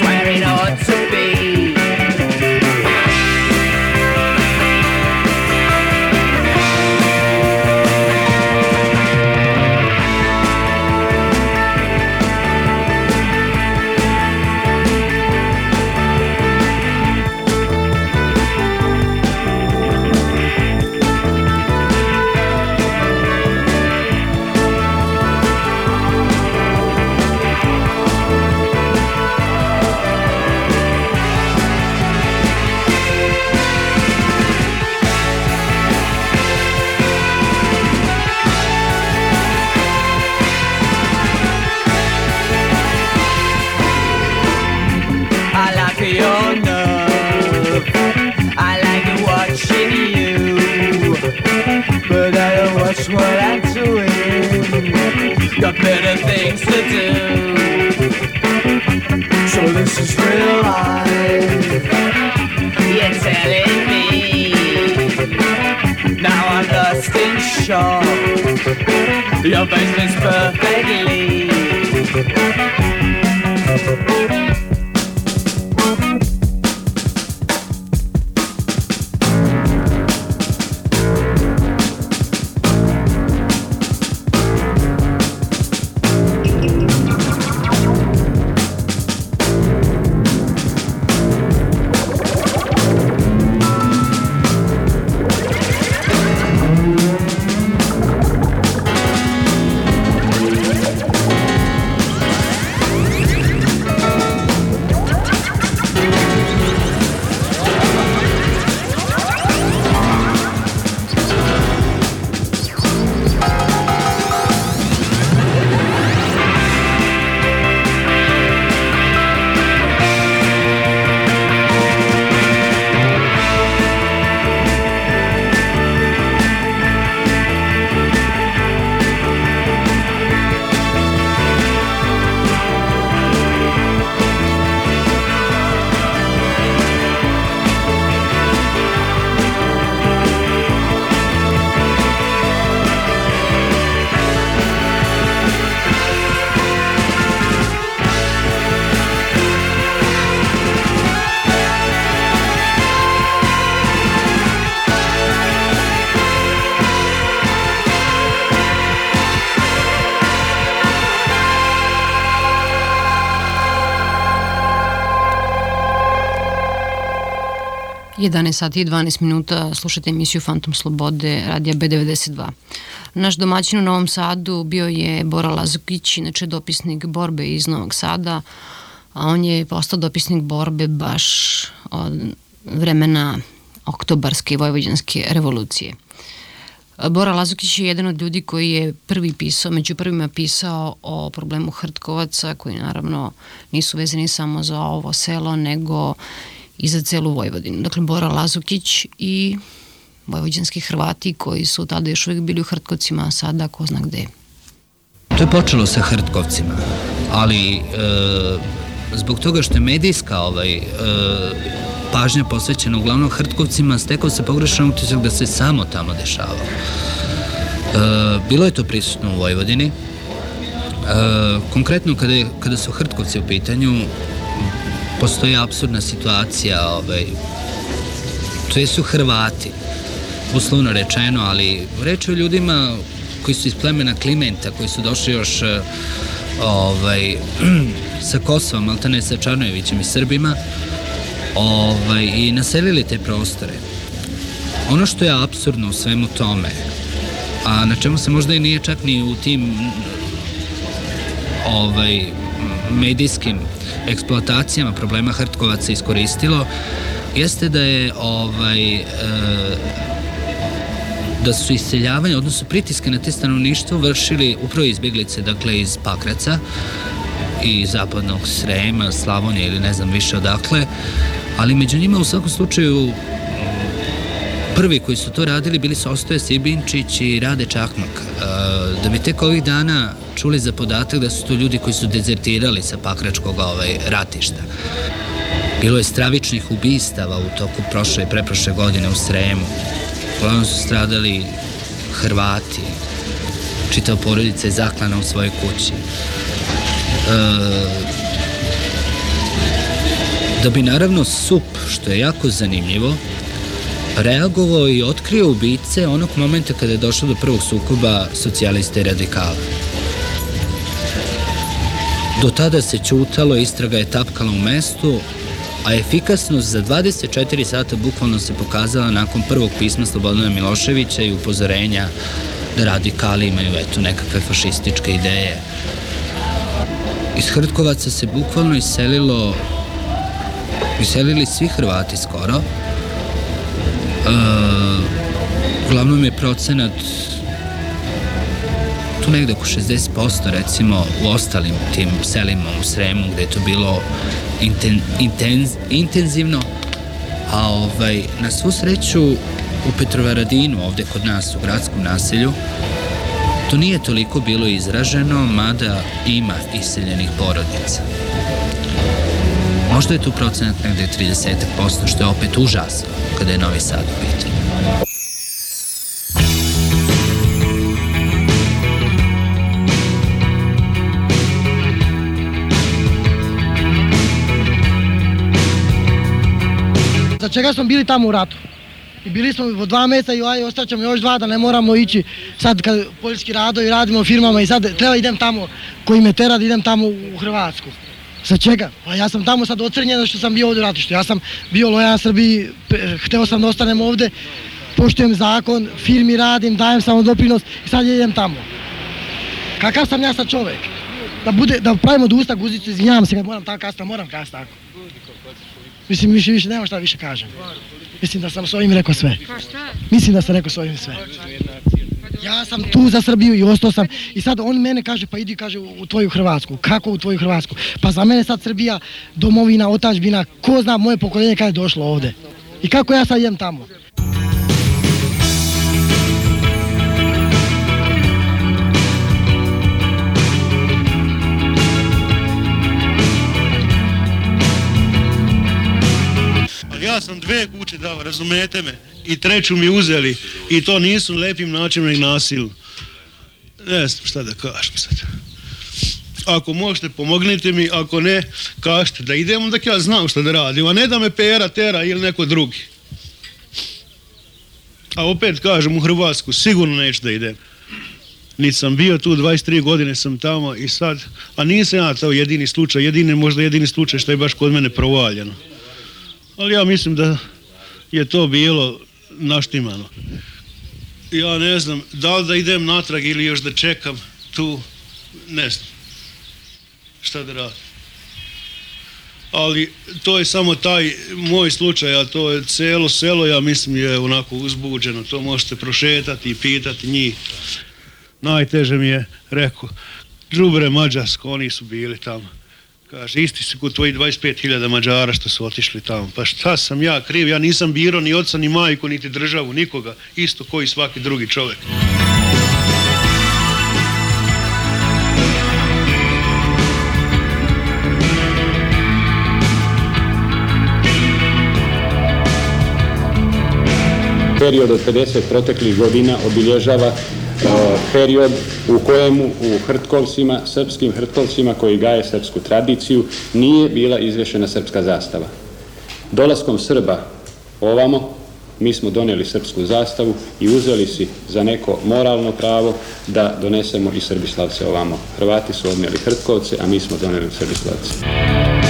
Swear it all to 11 sati i 12 minuta slušate emisiju Fantom Slobode radija B92. Naš domaćin u Novom Sadu bio je Bora Lazukić, inače dopisnik borbe iz Novog Sada, a on je postao dopisnik borbe baš od vremena oktobarske i vojvođanske revolucije. Bora Lazukić je jedan od ljudi koji je prvi pisao, među prvima pisao o problemu hrtkovaca koji naravno nisu vezani samo za ovo selo, nego i za celu Vojvodinu. Dakle, Bora Lazukić i vojvođanski Hrvati koji su tada još uvijek bili u Hrtkovcima, a sada ko zna gde. To je počelo sa Hrtkovcima, ali e, zbog toga što je medijska ovaj, e, pažnja posvećena uglavnom Hrtkovcima, stekao se pogrešan utisak da se samo tamo dešavalo. E, bilo je to prisutno u Vojvodini. E, konkretno kada, je, kada su Hrtkovci u pitanju, postoji absurdna situacija, ovaj, to su Hrvati, uslovno rečeno, ali reč o ljudima koji su iz plemena Klimenta, koji su došli još eh, ovaj, sa Kosovom, ali ne sa Čarnojevićem i Srbima, ovaj, i naselili te prostore. Ono što je absurdno u svemu tome, a na čemu se možda i nije čak ni u tim ovaj, medijskim eksploatacijama problema Hrtkovaca iskoristilo, jeste da je ovaj, e, da su iseljavanje, odnosno pritiske na te stanovništvo vršili upravo izbjeglice, dakle iz Pakraca i zapadnog Srema, Slavonije ili ne znam više odakle, ali među njima u svakom slučaju prvi koji su to radili bili su Ostoje Sibinčić i Rade Čakmak. E, da bi tek ovih dana čuli za podatak da su to ljudi koji su dezertirali sa Pakračkog ovaj, ratišta. Bilo je stravičnih ubistava u toku prošle i preprošle godine u Sremu. Uglavnom su stradali Hrvati. Čitao porodica je zaklana u svojoj kući. E, Da bi naravno SUP, što je jako zanimljivo, reagovao i otkrio ubice onog momenta kada je došlo do prvog sukoba socijalista i radikala. Do tada se ćutalo, istraga je tapkala u mestu, a efikasnost za 24 sata bukvalno se pokazala nakon prvog pisma Slobodana Miloševića i upozorenja da radikali imaju eto nekakve fašističke ideje. Iz Hrtkovaca se bukvalno iselilo iselili svi Hrvati skoro. E, uglavnom je procenat tu negde oko 60% recimo u ostalim tim selima u Sremu gde je to bilo inten, intenz, intenzivno. A ovaj, na svu sreću u Petrovaradinu ovde kod nas u gradskom naselju to nije toliko bilo izraženo mada ima iseljenih porodica možda je tu procenat negde 30% što je opet užasno kada je Novi Sad u pitanju Za čega smo bili tamo u ratu? I bili smo po dva meseca i aj, ostaćemo još dva da ne moramo ići sad kad poljski radovi radimo u firmama i sad treba idem tamo koji me tera da idem tamo u Hrvatsku. Za čega? Pa ja sam tamo sad ocrnjen što sam bio ovdje u ratištu. Ja sam bio lojan Srbiji, hteo sam da ostanem ovdje, poštujem zakon, firmi radim, dajem samo doprinos i sad idem tamo. Kakav sam ja sad čovek? Da, bude, da pravimo od usta guzicu, izvinjavam se kad moram tako kasno, moram kasno tako. Mislim, više, više, nema šta više kažem. Mislim da sam s ovim rekao sve. Mislim da sam rekao s ovim sve. Ja sam tu za Srbiju i ostao sam. I sad on mene kaže, pa idi, kaže, u tvoju Hrvatsku. Kako u tvoju Hrvatsku? Pa za mene sad Srbija, domovina, otačbina, ko zna moje pokoljenje kada je došlo ovde. I kako ja sad idem tamo? Sam dve kuće dao, razumete me, i treću mi uzeli i to nisu lepim načinom nego nasilu. Ne znam šta da kažem sad. Ako možete, pomognite mi, ako ne, kažete da idem, onda ja znam šta da radim, a ne da me pera tera ili neko drugi. A opet kažem, u Hrvatsku sigurno neću da idem. Niti sam bio tu, 23 godine sam tamo i sad, a nisam ja to jedini slučaj, jedini, možda jedini slučaj što je baš kod mene provaljeno. Ali ja mislim da je to bilo naštimano. Ja ne znam, da li da idem natrag ili još da čekam tu, ne znam. Šta da radim. Ali to je samo taj moj slučaj, a to je celo selo, ja mislim, je onako uzbuđeno. To možete prošetati i pitati njih. Najteže mi je, rekao, Đubre Mađarsko, oni su bili tamo. Kaže, isti su kod tvoji 25.000 Mađara što su otišli tamo. Pa šta sam ja kriv? Ja nisam biro ni oca, ni majku, niti državu, nikoga. Isto koji svaki drugi čovjek. Period od 50 proteklih godina obilježava period u kojemu u Hrtkovcima, srpskim Hrtkovcima koji gaje srpsku tradiciju, nije bila izvješena srpska zastava. Dolaskom Srba ovamo, mi smo donijeli srpsku zastavu i uzeli si za neko moralno pravo da donesemo i Srbislavce ovamo. Hrvati su odnijeli Hrtkovce, a mi smo donijeli Srbislavce.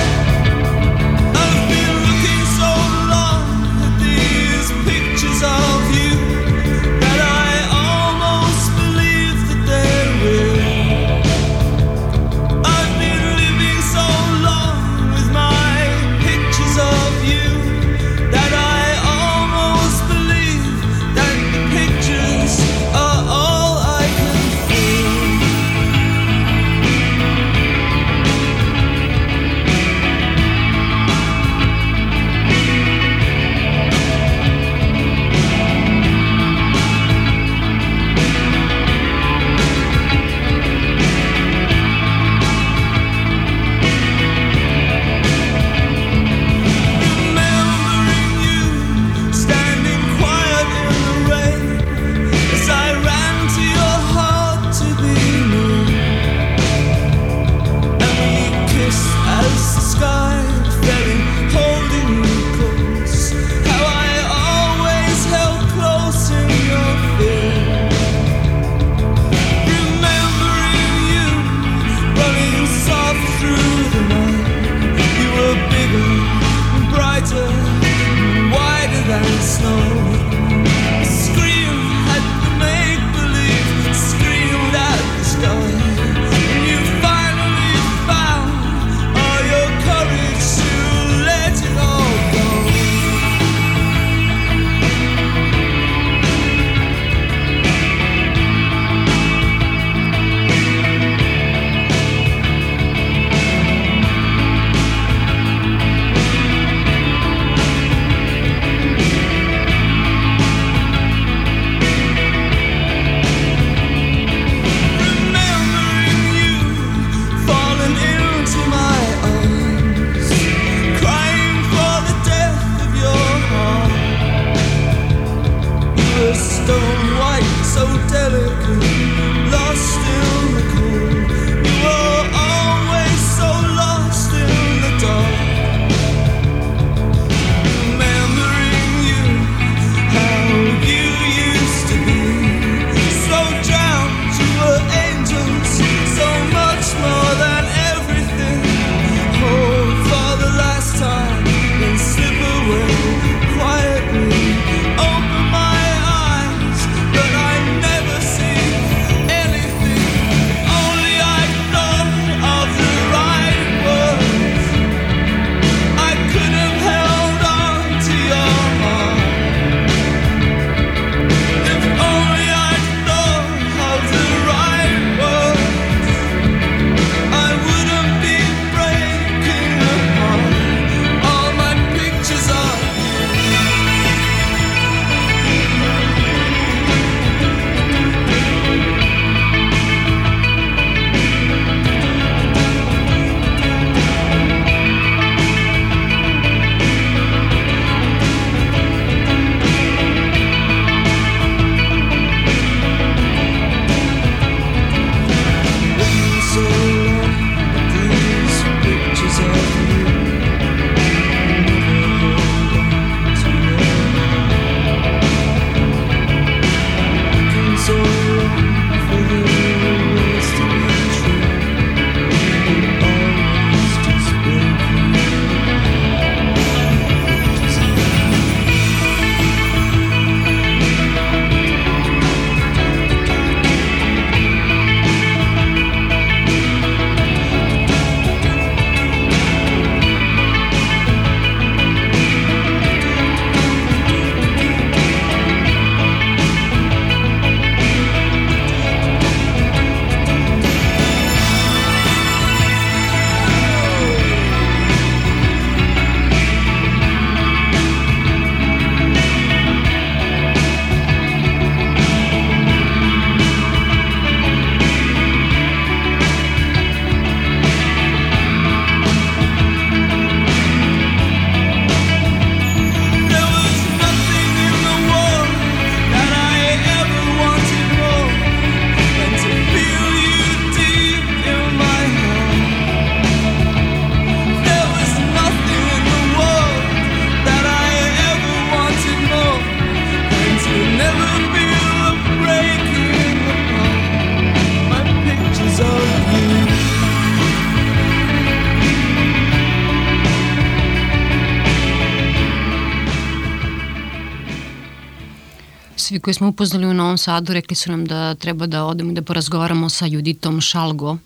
Svi koji smo upoznali u Novom Sadu rekli su nam da treba da odemo i da porazgovaramo sa Juditom Šalgo.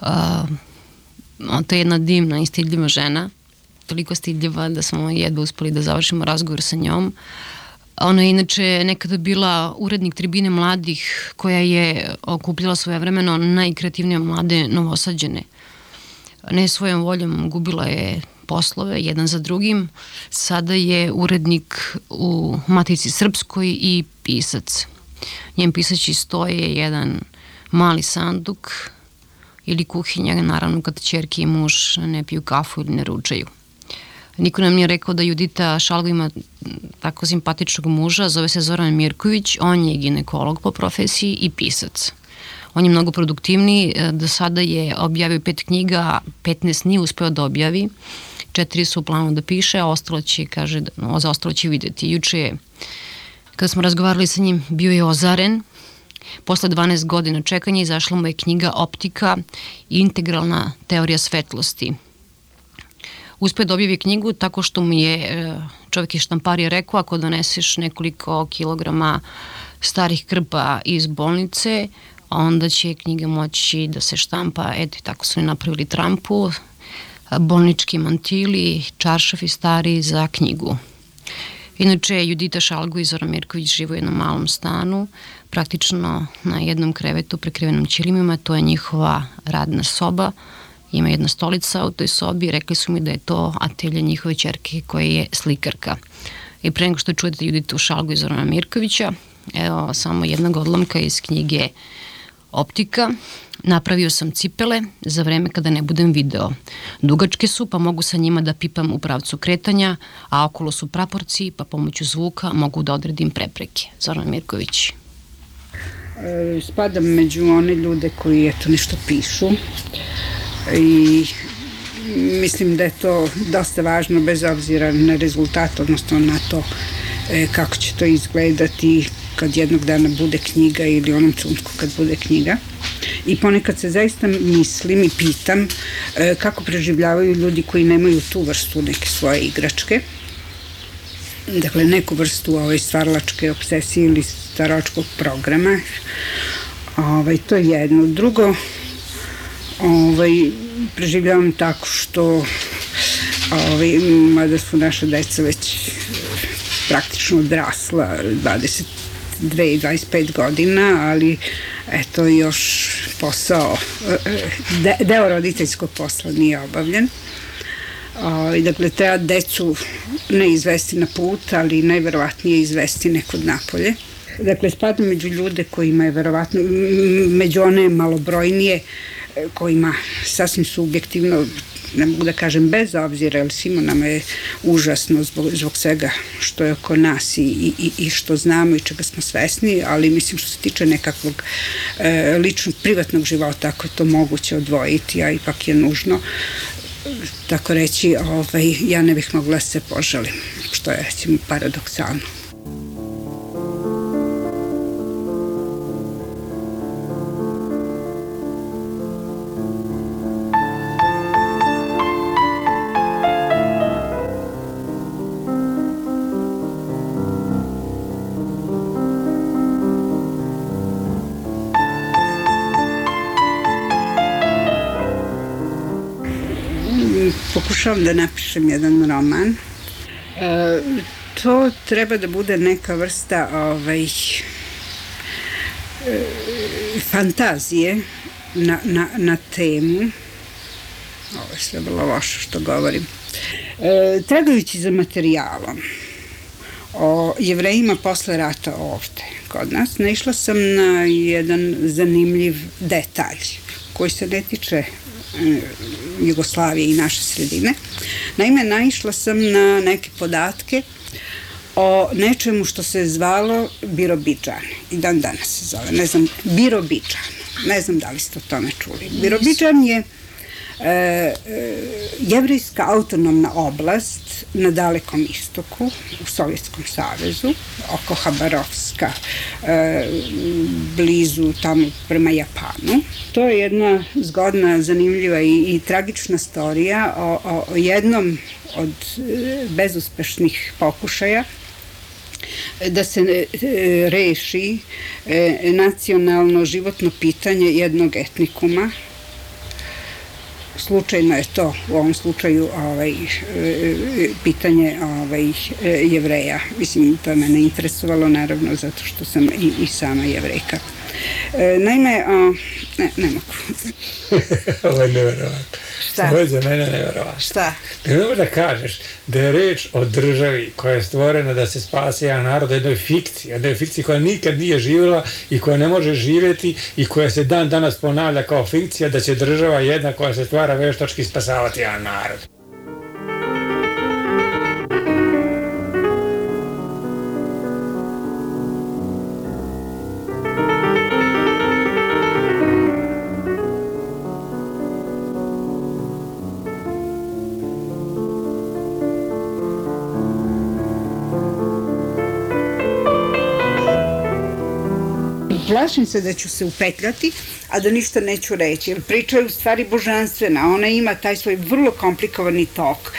Uh, to je jedna divna i stidljiva žena, toliko stidljiva da smo jedva uspeli da završimo razgovor sa njom. Ona je inače nekada bila urednik tribine mladih koja je okupljala svoje vremeno najkreativnije mlade novosađene. Ne svojom voljom gubila je poslove jedan za drugim. Sada je urednik u Matici Srpskoj i pisac. Njen pisaći stoje jedan mali sanduk ili kuhinja, naravno kad čerke i muž ne piju kafu ili ne ručaju. Niko nam nije rekao da Judita Šalgo ima tako simpatičnog muža, zove se Zoran Mirković, on je ginekolog po profesiji i pisac. On je mnogo produktivniji, do sada je objavio pet knjiga, 15 nije uspeo da objavi, četiri su u planu da piše, a ostalo će, kaže, no, za ostalo će videti. Juče je, kada smo razgovarali sa njim, bio je ozaren, Posle 12 godina čekanja izašla mu je knjiga Optika i integralna teorija svetlosti. Uspeo da objavi knjigu tako što mu je e, čovjek iz štamparija rekao ako doneseš nekoliko kilograma starih krpa iz bolnice, onda će knjiga moći da se štampa, eto tako su i napravili trampu, bolnički mantili, čaršafi stari za knjigu. Inače, Judita Šalgo i Zoran Mirković živo u jednom malom stanu, praktično na jednom krevetu prekrivenom ćilimima, to je njihova radna soba, ima jedna stolica u toj sobi, rekli su mi da je to atelje njihove čerke koja je slikarka. I pre nego što čujete Juditu Šalgo i Zorana Mirkovića, evo samo jednog odlomka iz knjige Optika, Napravio sam cipele za vreme kada ne budem video. Dugačke su, pa mogu sa njima da pipam u pravcu kretanja, a okolo su praporci, pa pomoću zvuka mogu da odredim prepreke. Zoran Mirković. E, spadam među one ljude koji eto nešto pišu i mislim da je to dosta važno bez obzira na rezultat, odnosno na to e, kako će to izgledati kad jednog dana bude knjiga ili onom čunku kad bude knjiga. I ponekad se zaista mislim i pitam e, kako preživljavaju ljudi koji nemaju tu vrstu neke svoje igračke. Dakle, neku vrstu ovaj, stvarlačke obsesije ili stvaralačkog programa. Ovaj, to je jedno. Drugo, ovaj, preživljavam tako što ovaj, mada su naša deca već praktično odrasla 20 22-25 godina, ali eto još posao, e, e, de, deo roditeljskog posla nije obavljen. O, I dakle, treba decu ne izvesti na put, ali najverovatnije izvesti nekod napolje. Dakle, spadam među ljude kojima je verovatno, među one malobrojnije, e, kojima sasvim subjektivno ne mogu da kažem bez obzira, jer svima nam je užasno zbog, zbog svega što je oko nas i, i, i što znamo i čega smo svesni, ali mislim što se tiče nekakvog e, ličnog, privatnog života, ako je to moguće odvojiti, a ipak je nužno, tako reći, ovaj, ja ne bih mogla da se požalim, što je recimo paradoksalno. Pokušavam da napišem jedan roman. E, to treba da bude neka vrsta ovaj, e, fantazije na, na, na temu. Ovo je sve vrlo loše što govorim. E, tragajući za materijalom o jevrejima posle rata ovde kod nas, naišla sam na jedan zanimljiv detalj koji se ne tiče Jugoslavije i naše sredine. Naime, naišla sam na neke podatke o nečemu što se zvalo Birobiđan. I dan danas se zove, ne znam, Birobiđan. Ne znam da li ste o tome čuli. Birobiđan je e, e, jevrijska autonomna oblast na dalekom istoku u Sovjetskom savezu, oko Habarovska, e, blizu tamo prema Japanu. To je jedna zgodna, zanimljiva i, i tragična storija o, o, o jednom od e, bezuspešnih pokušaja da se e, reši e, nacionalno životno pitanje jednog etnikuma. Slučajno je to u ovom slučaju ovaj, e, pitanje ovaj, e, jevreja. Mislim, to je mene interesovalo naravno zato što sam i, i sama jevrejka. E, naime, a, ne, ne mogu. Ovo je nevjerovatno. Šta? Ovo je za mene nevjerovatno. Šta? Ne mogu da kažeš da je reč o državi koja je stvorena da se spase jedan narod, o jednoj fikciji, o jednoj fikciji koja nikad nije živjela i koja ne može živjeti i koja se dan danas ponavlja kao fikcija da će država jedna koja se stvara veštački spasavati jedan narod. Plašim se da ću se upetljati, a da ništa neću reći. Jer priča je u stvari božanstvena. Ona ima taj svoj vrlo komplikovani tok.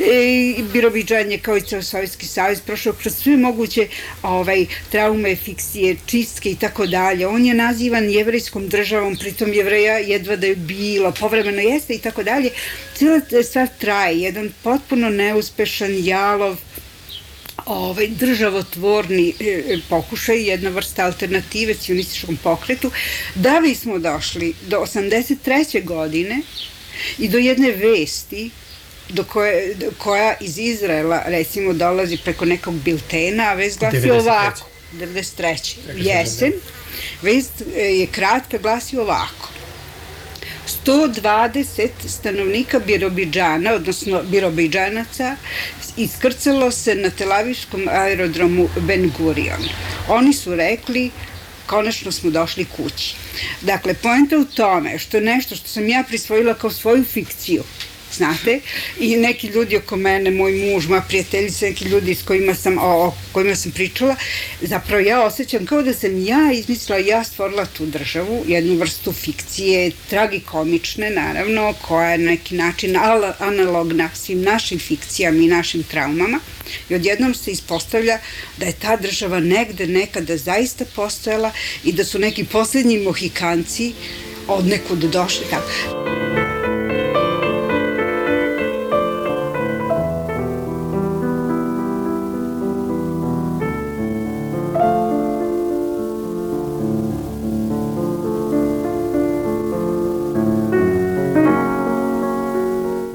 E, Birobiđan je kao i ceo Sovjetski savez prošao kroz sve moguće ovaj, traume, fiksije, čistke i tako dalje. On je nazivan jevrejskom državom, pritom jevreja jedva da je bilo, povremeno jeste i tako dalje. Cijela stvar traje. Jedan potpuno neuspešan, jalov, ovaj državotvorni e, pokušaj, jedna vrsta alternative cionističkom pokretu, da bi smo došli do 83. godine i do jedne vesti do koje, do, koja iz Izraela recimo dolazi preko nekog biltena, a vest glasi 93.. ovako, 93. jesen, vest e, je kratka, glasi ovako. 120 stanovnika Birobidžana, odnosno Birobidžanaca, iskrcalo se na telaviškom aerodromu Ben Gurion. Oni su rekli konačno smo došli kući. Dakle, poenta u tome što nešto što sam ja prisvojila kao svoju fikciju, znate, i neki ljudi oko mene, moj muž, moja prijateljica, neki ljudi s kojima sam, o, o kojima sam pričala, zapravo ja osjećam kao da sam ja izmislila, ja stvorila tu državu, jednu vrstu fikcije, tragikomične, naravno, koja je na neki način al- analogna svim našim fikcijama i našim traumama. I odjednom se ispostavlja da je ta država negde nekada zaista postojala i da su neki poslednji mohikanci od nekud došli tako.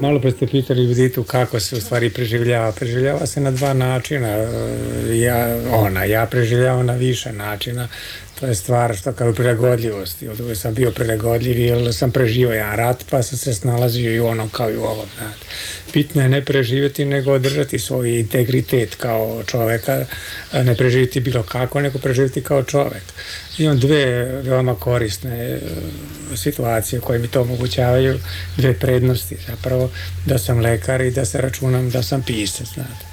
Malo pre ste pitali Juditu kako se u stvari preživljava. Preživljava se na dva načina. E, Ja, ona, ja preživljavam na više načina. To je stvar što kao prilagodljivosti. Od uvek sam bio prilagodljiv jer sam preživao jedan rat pa sam se snalazio i onom kao i u ovom. Bitno je ne preživjeti nego održati svoj integritet kao čoveka, ne preživjeti bilo kako, nego preživjeti kao čovek. Imam dve veoma korisne e, situacije koje mi to omogućavaju, dve prednosti zapravo, da sam lekar i da se računam da sam pisac, znate.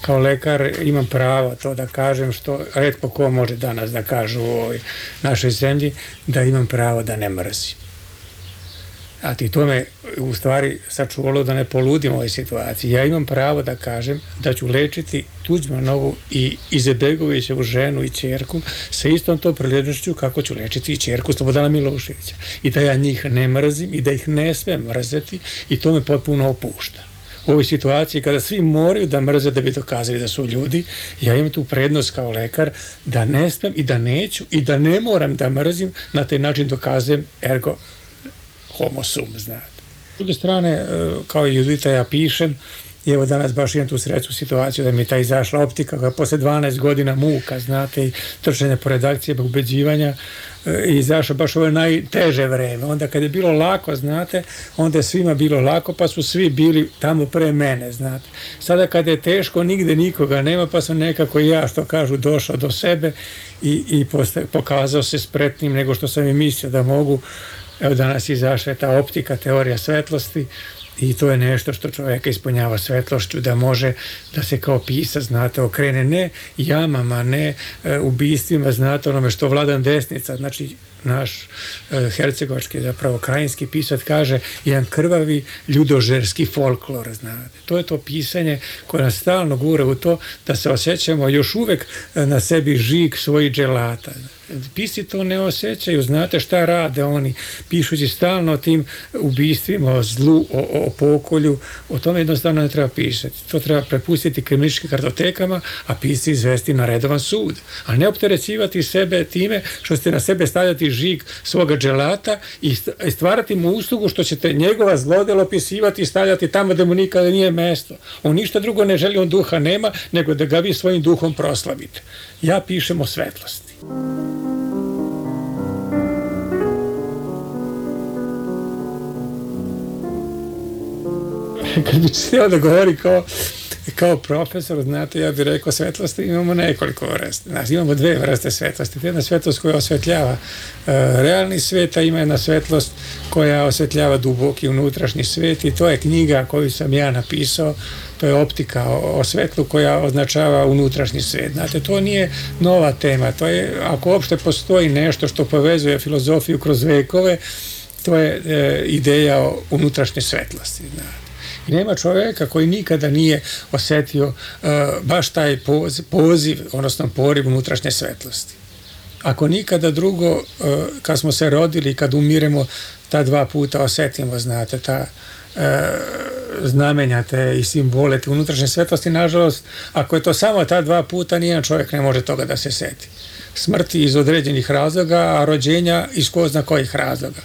Kao lekar imam pravo to da kažem što redko ko može danas da kaže u ovoj našoj zemlji, da imam pravo da ne mrzim. A ti to me u stvari sačuvalo da ne poludim ovoj situaciji. Ja imam pravo da kažem da ću lečiti Tuđmanovu i Izebegovićevu ženu i čerku sa istom to prilednošću kako ću lečiti i čerku Slobodana Miloševića. I da ja njih ne mrzim i da ih ne smem mrzeti i to me potpuno opušta. U ovoj situaciji kada svi moraju da mrze da bi dokazali da su ljudi, ja imam tu prednost kao lekar da ne smem i da neću i da ne moram da mrzim, na taj način dokazujem ergo homo sum, znate. S druge strane, e, kao i Judita, ja pišem, i evo danas baš imam tu sreću situaciju da mi je ta izašla optika koja posle 12 godina muka, znate, i trčanja po redakcije, ubeđivanja, e, i izašao baš ovo najteže vreme. Onda kad je bilo lako, znate, onda je svima bilo lako, pa su svi bili tamo pre mene, znate. Sada kad je teško, nigde nikoga nema, pa sam nekako ja, što kažu, došao do sebe i, i posta, pokazao se spretnim nego što sam i mislio da mogu. Evo danas izašla ta optika, teorija svetlosti, i to je nešto što čoveka ispunjava svetlošću da može da se kao pisac znate okrene ne jamama ne e, ubistvima znate onome što vladan desnica znači naš e, hercegovački, zapravo krajinski pisac kaže jedan krvavi ljudožerski folklor, znate. To je to pisanje koje nas stalno gura u to da se osjećamo još uvek e, na sebi žig svojih dželata. Pisci to ne osjećaju, znate šta rade oni, pišući stalno o tim ubistvima, o zlu, o, o pokolju, o tome jednostavno ne treba pisati. To treba prepustiti kriminalističkim kartotekama, a pisci izvesti na redovan sud. A ne opterećivati sebe time što ste na sebe stavljati žig svoga dželata i st- i stvarati mu uslugu što ćete njegova zlodela opisivati i stavljati tamo da mu nikada nije mesto. On ništa drugo ne želi, on duha nema, nego da ga vi svojim duhom proslavite. Ja pišem o svetlosti. kad bi htio da govori kao, kao profesor, znate, ja bih rekao svetlosti imamo nekoliko vrsta. Znači, imamo dve vrste svetlosti. Jedna svetlost koja osvetljava e, realni svet, a ima jedna svetlost koja osvetljava duboki unutrašnji svet i to je knjiga koju sam ja napisao to je optika o, o svetlu koja označava unutrašnji svet. Znate, to nije nova tema, to je, ako uopšte postoji nešto što povezuje filozofiju kroz vekove, to je e, ideja o unutrašnje svetlosti. Znate. I nema čovjeka koji nikada nije osetio uh, baš taj poziv, poziv, odnosno poriv unutrašnje svetlosti. Ako nikada drugo, uh, kad smo se rodili, kad umiremo, ta dva puta osetimo, znate, ta znamenja te i simbole te unutrašnje svetlosti, nažalost, ako je to samo ta dva puta, nijedan čovjek ne može toga da se seti. Smrti iz određenih razloga, a rođenja iz ko zna kojih razloga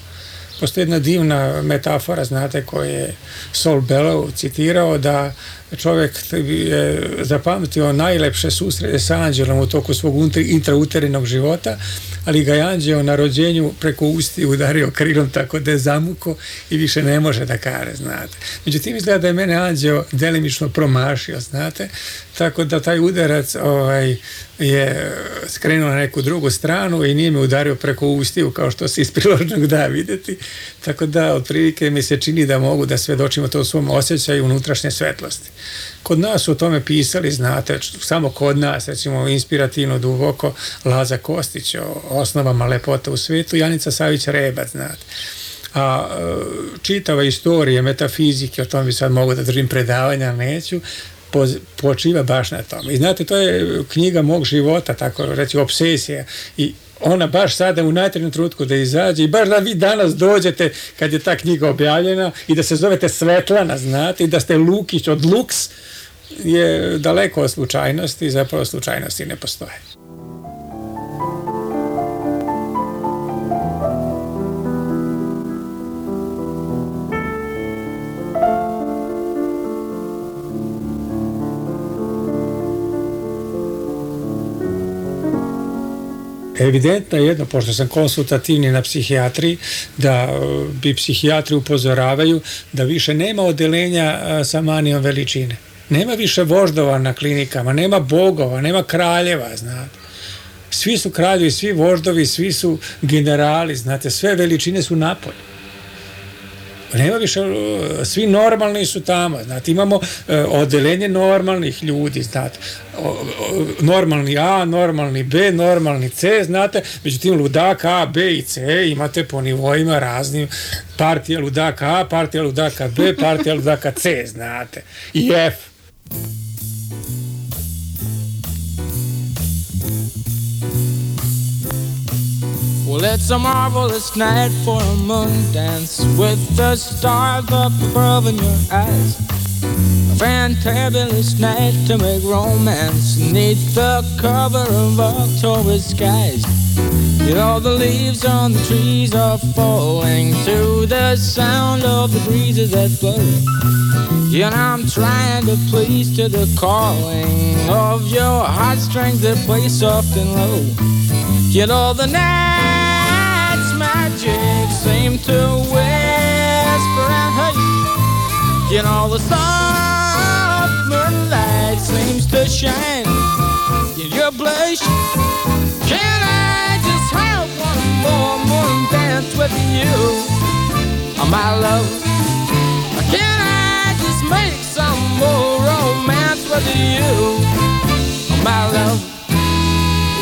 postoji jedna divna metafora, znate, koju je Sol Bellow citirao, da čovjek je zapamtio najlepše susrede sa anđelom u toku svog intrauterinog života, ali ga je anđeo na rođenju preko usti udario krilom tako da je zamuko i više ne može da kare, znate. Međutim, izgleda da je mene anđeo delimično promašio, znate, tako da taj udarac ovaj, je skrenuo na neku drugu stranu i nije me udario preko ustiju kao što se iz priložnog da videti, tako da otprilike mi se čini da mogu da svedočimo to u svom osjećaju unutrašnje svetlosti. Kod nas su o tome pisali, znate, samo kod nas, recimo inspirativno duboko, Laza Kostić o osnovama lepote u svetu, Janica Savić Rebac, znate a čitava istorija metafizike, o tome bi sad mogu da držim predavanja, neću, počiva baš na tome. I znate, to je knjiga mog života, tako reći, obsesija i ona baš sada u najtrednom trutku da izađe i baš da vi danas dođete kad je ta knjiga objavljena i da se zovete Svetlana, znate, i da ste Lukić od Lux je daleko od slučajnosti, zapravo slučajnosti ne postoje. Evidentno je jedno, pošto sam konsultativni na psihijatriji, da bi psihijatri upozoravaju da više nema odelenja sa manijom veličine. Nema više voždova na klinikama, nema bogova, nema kraljeva, znate. Svi su kraljevi, svi voždovi, svi su generali, znate, sve veličine su napolje nema više, svi normalni su tamo, znate, imamo odelenje normalnih ljudi, znate, normalni A, normalni B, normalni C, znate, međutim ludaka A, B i C imate po nivoima raznim, partija ludaka A, partija ludaka B, partija ludaka C, znate, i F. Well, it's a marvelous night for a moon dance with the stars up above in your eyes. A fantabulous night to make romance neath the cover of October skies. You know, the leaves on the trees are falling to the sound of the breezes that blow. And I'm trying to please to the calling of your heartstrings that play soft and low. You know, the night's magic seem to whisper and hush. You know, the soft moonlight seems to shine in your blush. Can I just have one more moon dance with you, oh, my love? Can I just make some more romance with you, oh, my love?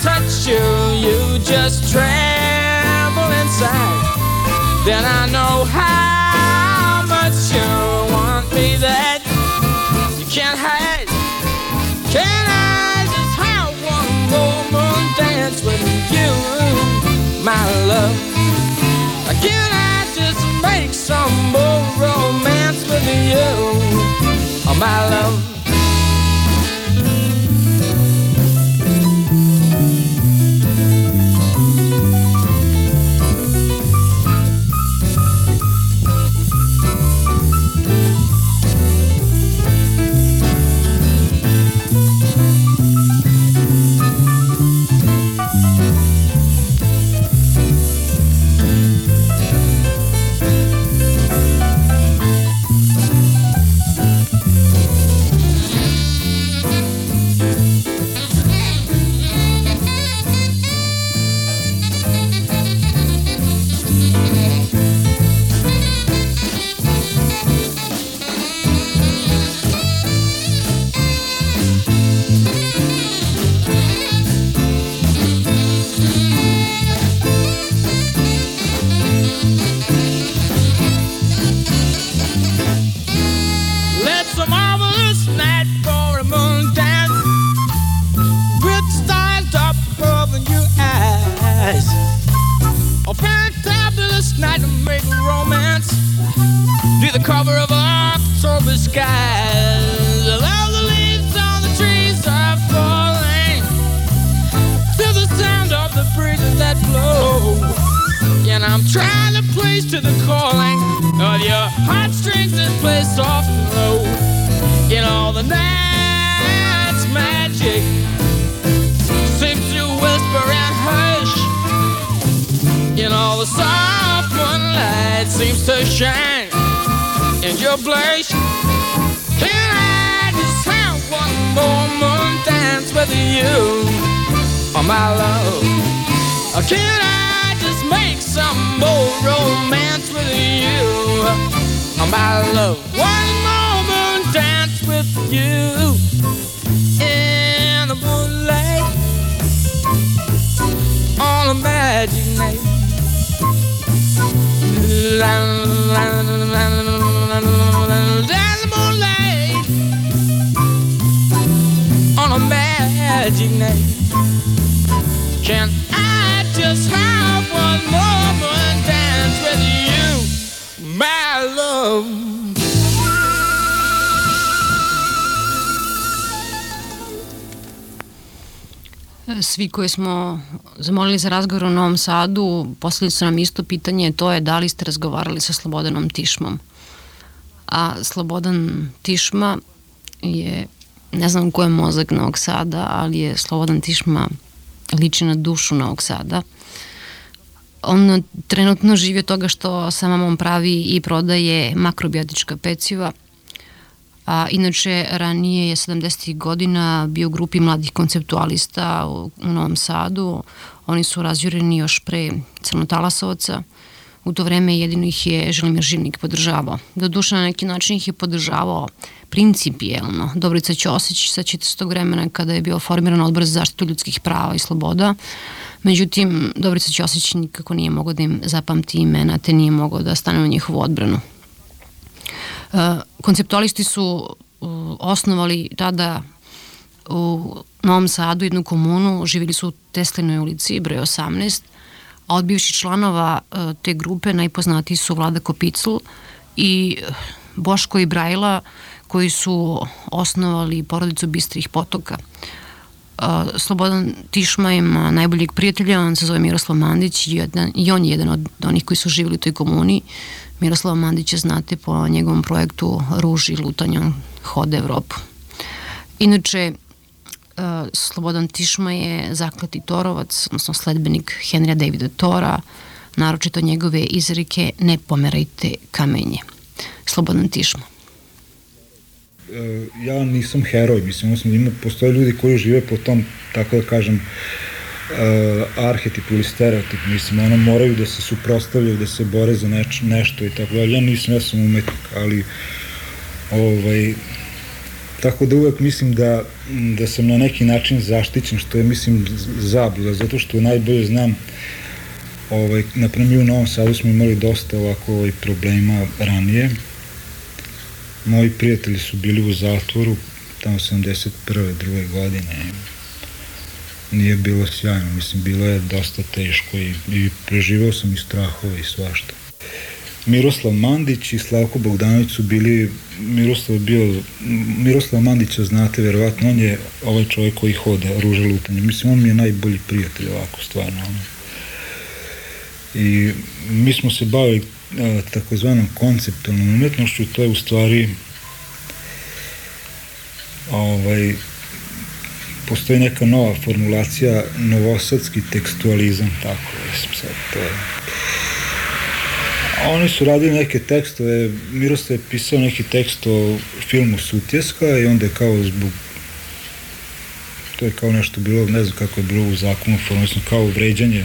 touch you, you just tremble inside. Then I know how much you want me that you can't hide. Can I just have one moment dance with you, my love? Can I just make some more romance with you, oh, my love? Koji smo zamolili za razgovor u Novom Sadu poslali su nam isto pitanje, to je da li ste razgovarali sa Slobodanom Tišmom. A Slobodan Tišma je, ne znam ko je mozak Novog Sada, ali je Slobodan Tišma liči na dušu Novog Sada. On trenutno živi od toga što sa mamom pravi i prodaje makrobiotička peciva, A, inače, ranije je 70. godina bio u grupi mladih konceptualista u, u Novom Sadu. Oni su razjureni još pre crnotalasovaca. U to vreme jedino ih je Želimir Žilnik podržavao. Doduše na neki način ih je podržavao principijelno. Dobrica Ćosić, saćete s tog vremena kada je bio formiran odbor za zaštitu ljudskih prava i sloboda. Međutim, Dobrica Ćosić nikako nije mogao da im zapamti imena, te nije mogao da stane u njihovu odbranu. Konceptualisti su osnovali tada u Novom Sadu jednu komunu, živjeli su u Teslinoj ulici, broj 18, a od bivših članova te grupe najpoznatiji su Vlada Kopicl i Boško i Brajla, koji su osnovali porodicu Bistrih potoka. Slobodan Tišma ima najboljeg prijatelja, on se zove Miroslav Mandić i, jedan, on je jedan od onih koji su živjeli u toj komuni. Miroslava Mandića znate po njegovom projektu Ruži lutanjem hode Evropu. Inače, Slobodan Tišma je zakleti torovac, odnosno sledbenik Henrya Davida Tora, naročito njegove izrike ne pomerajte kamenje. Slobodan Tišma. E, ja nisam heroj, mislim, odnosno ima, postoje ljudi koji žive po tom, tako da kažem, uh, arhetip ili stereotip, mislim, ono moraju da se suprostavljaju, da se bore za neč, nešto i tako da, ja nisam, ja sam umetnik, ali ovaj, tako da uvek mislim da, da sam na neki način zaštićen, što je, mislim, zabluda, zato što najbolje znam ovaj, na primjer u Novom Sadu smo imali dosta ovako ovaj, problema ranije, moji prijatelji su bili u zatvoru tamo 71. druge godine nije bilo sjajno, mislim, bilo je dosta teško i, i preživao sam i strahove i svašta. Miroslav Mandić i Slavko Bogdanović su bili, Miroslav bio, Miroslav Mandića znate, verovatno, on je ovaj čovjek koji hode, ruže lutanje. Mislim, on mi je najbolji prijatelj ovako, stvarno. Ono. I mi smo se bavili a, takozvanom konceptualnom umetnošću, to je u stvari ovaj, postoji neka nova formulacija, novosadski tekstualizam, tako, mislim sad, to je. Oni su radili neke tekstove, Miroslav je pisao neki tekst o filmu Sutjeska i onda je kao zbog to je kao nešto bilo, ne znam kako je bilo u zakonu formisno, kao vređanje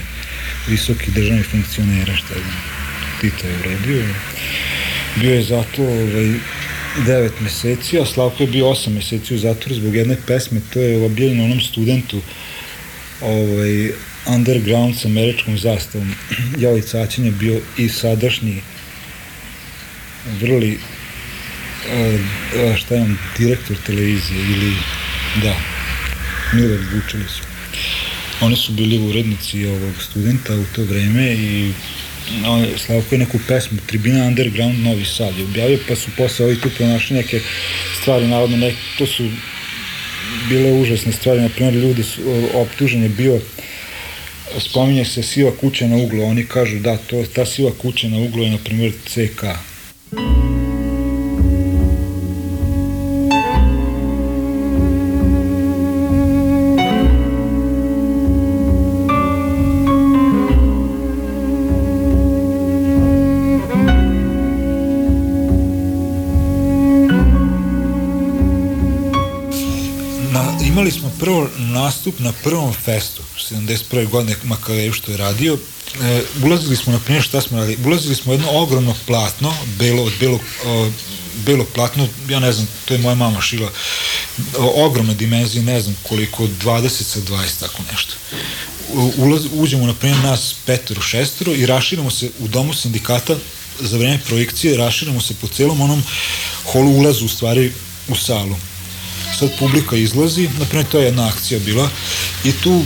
visokih državnih funkcionera, šta je Tito je uvredio. Bio je zato ovaj, 9 meseci, a Slavko je bio 8 meseci u zatvoru zbog jedne pesme, to je objavljeno onom studentu ovaj, underground sa američkom zastavom. Jali Caćin je bio i sadašnji vrli a, šta je on, direktor televizije ili da, Milor Vučeli su. Oni su bili urednici ovog studenta u to vreme i Slavko je neku pesmu Tribina Underground Novi Sad je objavio, pa su posle ovih tu pronašli neke stvari, navodno neke, to su bile užasne stvari, na primjer ljudi su, optužen je bio spominje se siva kuća na uglu, oni kažu da, to, ta siva kuća na uglu je na primjer CK. na, nastup na prvom festu 71. godine Makareju što je radio e, ulazili smo na primjer šta smo radili ulazili smo jedno ogromno platno belo od belog o, belo platno, ja ne znam, to je moja mama šila, o, ogromne dimenzije, ne znam koliko, 20 sa 20, tako nešto. Ulaz, uđemo, na primjer, nas petero, šestero i raširamo se u domu sindikata za vreme projekcije, raširamo se po celom onom holu ulazu, u stvari, u salu sad publika izlazi, na primjer to je jedna akcija bila i tu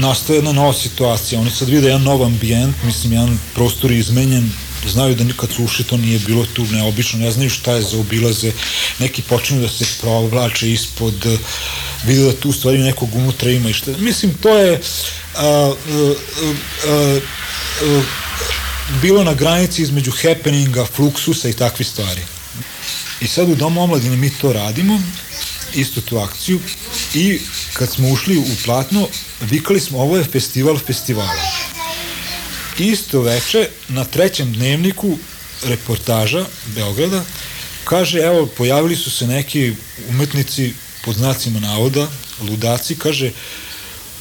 nastaje jedna nova situacija, oni sad vide jedan nov ambijent, mislim jedan prostor izmenjen, znaju da nikad su ušli, to nije bilo tu neobično, ne znaju šta je za obilaze, neki počinju da se provlače ispod, vide da tu stvari nekog unutra ima i šta, mislim to je a, a, a, a, bilo na granici između happeninga, fluksusa i takvi stvari. I sad u Domu omladine mi to radimo istu tu akciju i kad smo ušli u platno vikali smo ovo je festival festivala. Isto veče na trećem dnevniku reportaža Beograda kaže evo pojavili su se neki umetnici pod znacima navoda ludaci kaže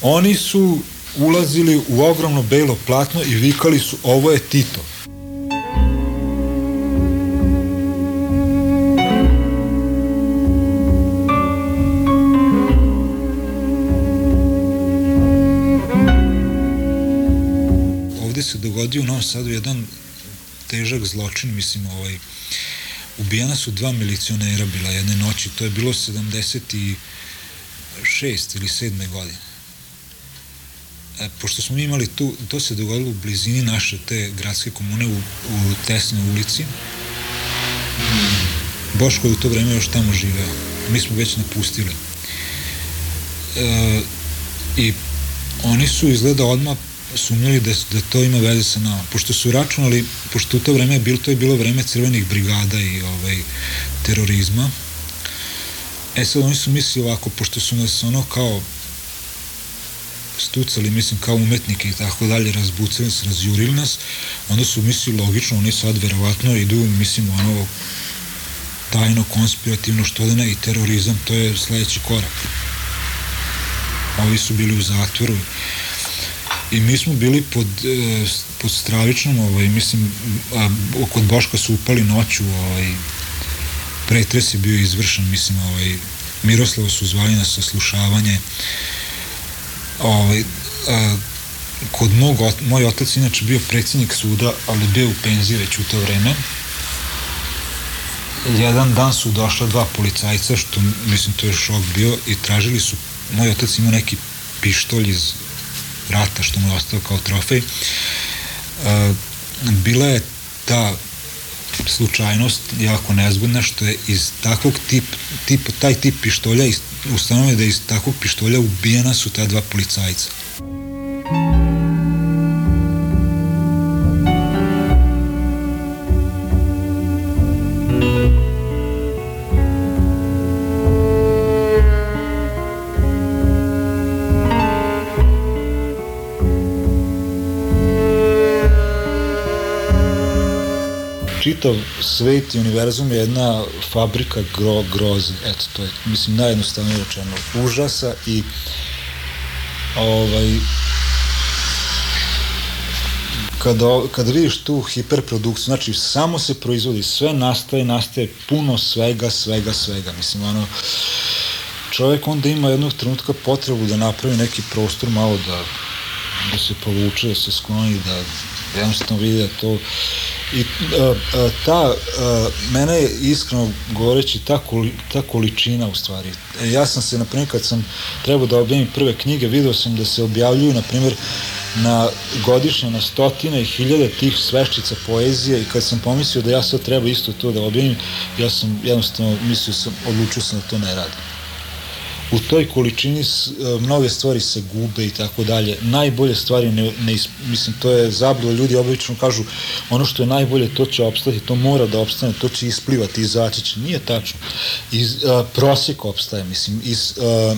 oni su ulazili u ogromno belo platno i vikali su ovo je Tito se dogodio u Novom Sadu jedan težak zločin, mislim, ovaj, ubijena su dva milicionera bila jedne noći, to je bilo 76 ili 7. godine. E, pošto smo mi imali tu, to se dogodilo u blizini naše te gradske komune u, u Tesnoj ulici, Boško je u to vreme još tamo živeo. Mi smo već napustili. E, I oni su izgleda odmah sumnjali da, da to ima veze sa nama. Pošto su računali, pošto u to vreme je bilo, to je bilo vreme crvenih brigada i ovaj, terorizma, E sad oni su mislili ovako, pošto su nas ono kao stucali, mislim, kao umetnike i tako dalje, razbucali se, razjurili nas, onda su mislili logično, oni sad verovatno idu, mislim, ono, tajno, konspirativno, što da ne, i terorizam, to je sledeći korak. Ovi su bili u zatvoru i mi smo bili pod, e, pod stravičnom, ovaj, mislim, a, kod Boška su upali noću, ovaj, pretres je bio izvršen, mislim, ovaj, Miroslava su zvali na saslušavanje, ovaj, a, kod mog, moj otac inače bio predsjednik suda, ali bio u penziji već u to vreme. Jedan dan su došla dva policajca, što mislim to je šok bio, i tražili su, moj otac imao neki pištolj iz rata što mu je ostao kao trofej. A, bila je ta slučajnost jako nezgodna što je iz takvog tip, tip, taj tip pištolja ustanovio da iz takvog pištolja ubijena su ta dva policajca. Čitav svet i univerzum je jedna fabrika gro, groze. Eto, to je, mislim, najjednostavnije rečeno. Užasa i ovaj, kada, kada vidiš tu hiperprodukciju, znači samo se proizvodi, sve nastaje, nastaje puno svega, svega, svega. Mislim, ono, čovjek onda ima jednog trenutka potrebu da napravi neki prostor malo da, da se povuče, da se skloni, da jednostavno vidi da to i a, a, ta a, mene je iskreno govoreći ta, koli, ta količina u stvari. E, ja sam se na primjer kad sam trebao da objavim prve knjige video sam da se objavljuju na primjer na godišnje na stotine i hiljade tih sveščica poezije i kad sam pomislio da ja sad treba isto to da objavim ja sam jednostavno mislio sam odlučio sam da to ne radim u toj količini e, mnoge stvari se gube i tako dalje. Najbolje stvari, ne, ne, mislim, to je zabluda, ljudi obično kažu ono što je najbolje, to će opstati, to mora da opstane, to će isplivati, izaći će. Nije tačno. Iz, a, e, prosjek opstaje, mislim, iz, a,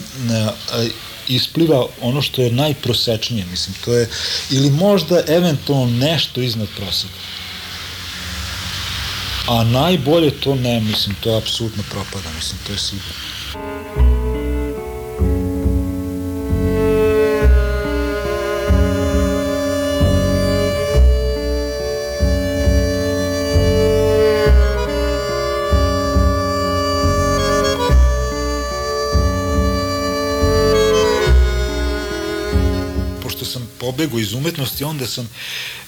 a, ispliva ono što je najprosečnije, mislim, to je, ili možda eventualno nešto iznad proseka. A najbolje to ne, mislim, to apsolutno propada, mislim, to je sigurno. Pobegu iz umetnosti, onda sam,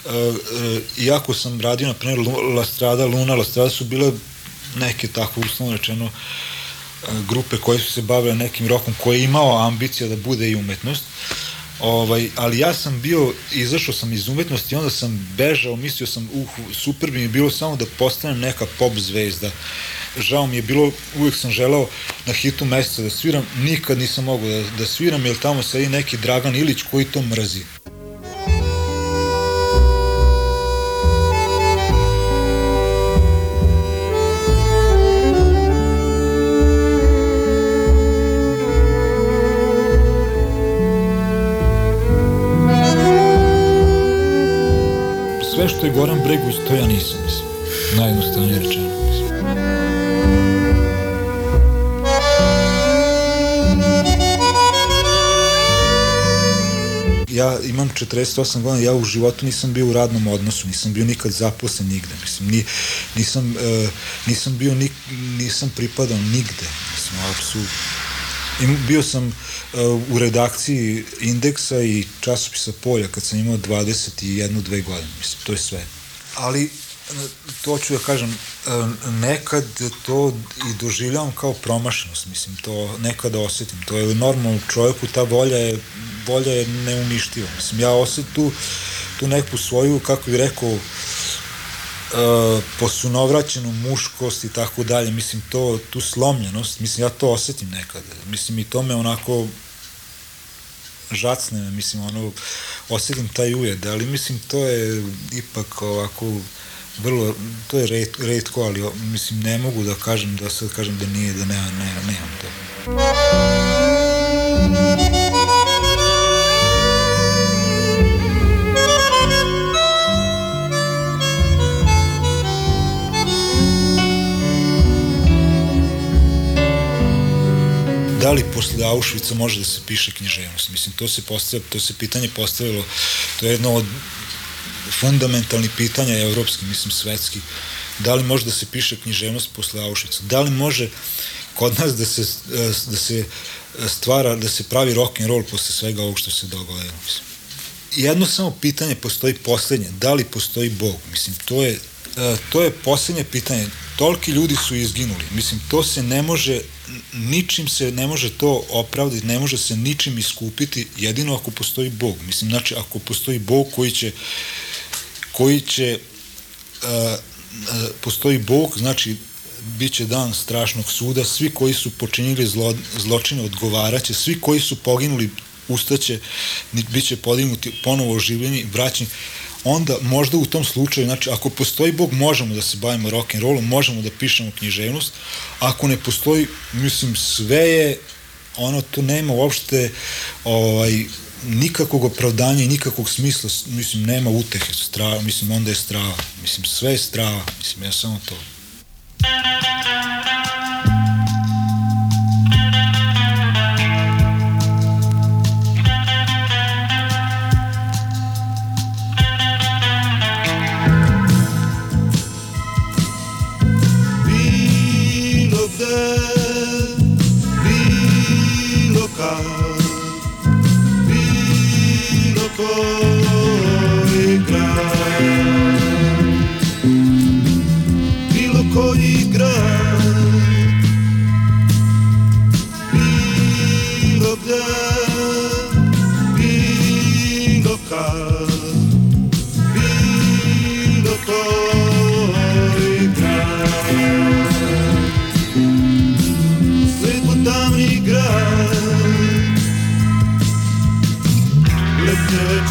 uh, uh, iako sam radio, na primjer, La Strada, Luna, La Strada su bile neke tako uslovno rečeno uh, grupe koje su se bavile nekim rokom, koji je imao ambicija da bude i umetnost, Ovaj, ali ja sam bio, izašao sam iz umetnosti, onda sam bežao, mislio sam, uh, super bi mi bilo samo da postanem neka pop zvezda. Žao mi je bilo, uvijek sam želeo na hitu meseca da sviram, nikad nisam mogao da, da sviram, jer tamo sedi neki Dragan Ilić koji to mrzi. sve što je Goran Bregović, to ja nisam, mislim. Najjednostavnije rečeno. Ja imam 48 godina, ja u životu nisam bio u radnom odnosu, nisam bio nikad zaposlen nigde, mislim, ni, nisam, uh, nisam bio, nik, nisam pripadao nigde, mislim, apsolutno. I bio sam uh, u redakciji Indeksa i časopisa Polja kad sam imao 21 dve godine, mislim, to je sve. Ali to ću da kažem, nekad to i doživljavam kao promašenost, mislim, to nekada osetim, to je normalno čovjeku, ta volja je, volja je neuništiva, mislim, ja osetim tu, tu neku svoju, kako bih rekao, uh, posunovraćenu muškost i tako dalje, mislim to, tu slomljenost, mislim ja to osetim nekada, mislim i to me onako žacne mislim ono, osetim taj ujed, ali mislim to je ipak ovako vrlo, to je red, redko, ali mislim ne mogu da kažem da sad kažem da nije, da nema, ne, nemam to. da li posle Auschwitza može da se piše književnost? Mislim, to se, postavlja, to se pitanje postavilo, to je jedno od fundamentalnih pitanja evropskih, mislim, svetskih. Da li može da se piše književnost posle Auschwitza? Da li može kod nas da se, da se stvara, da se pravi rock and roll posle svega ovog što se dogodilo? Mislim. Jedno samo pitanje postoji poslednje, da li postoji Bog? Mislim, to je, to je poslednje pitanje. Toliki ljudi su izginuli. Mislim, to se ne može ničim se ne može to opravdati, ne može se ničim iskupiti, jedino ako postoji Bog. Mislim, znači, ako postoji Bog koji će koji će uh, uh, postoji Bog, znači bit će dan strašnog suda, svi koji su počinili zlo, zločine odgovaraće, svi koji su poginuli ustaće, bit će podignuti ponovo oživljeni, vraćeni onda možda u tom slučaju, znači ako postoji Bog, možemo da se bavimo rock and možemo da pišemo književnost, ako ne postoji, mislim, sve je, ono, tu nema uopšte ovaj, nikakvog opravdanja i nikakvog smisla, mislim, nema utehe, strava, mislim, onda je strava, mislim, sve je strava, mislim, ja samo to. Bilo bilo koji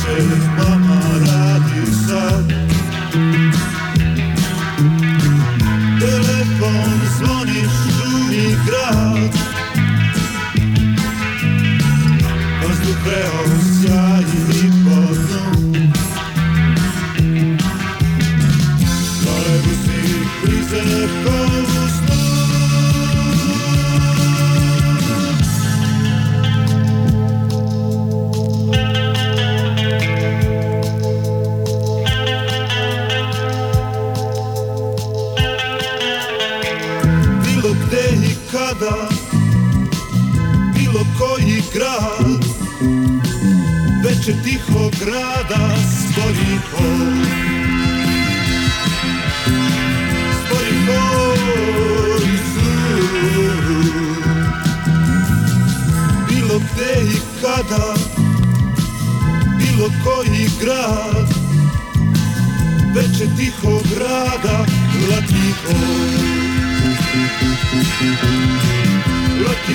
Shake veče tihog grada spori hod bilo gde i kada bilo koji grad. Veče tihog grada lati hod Lati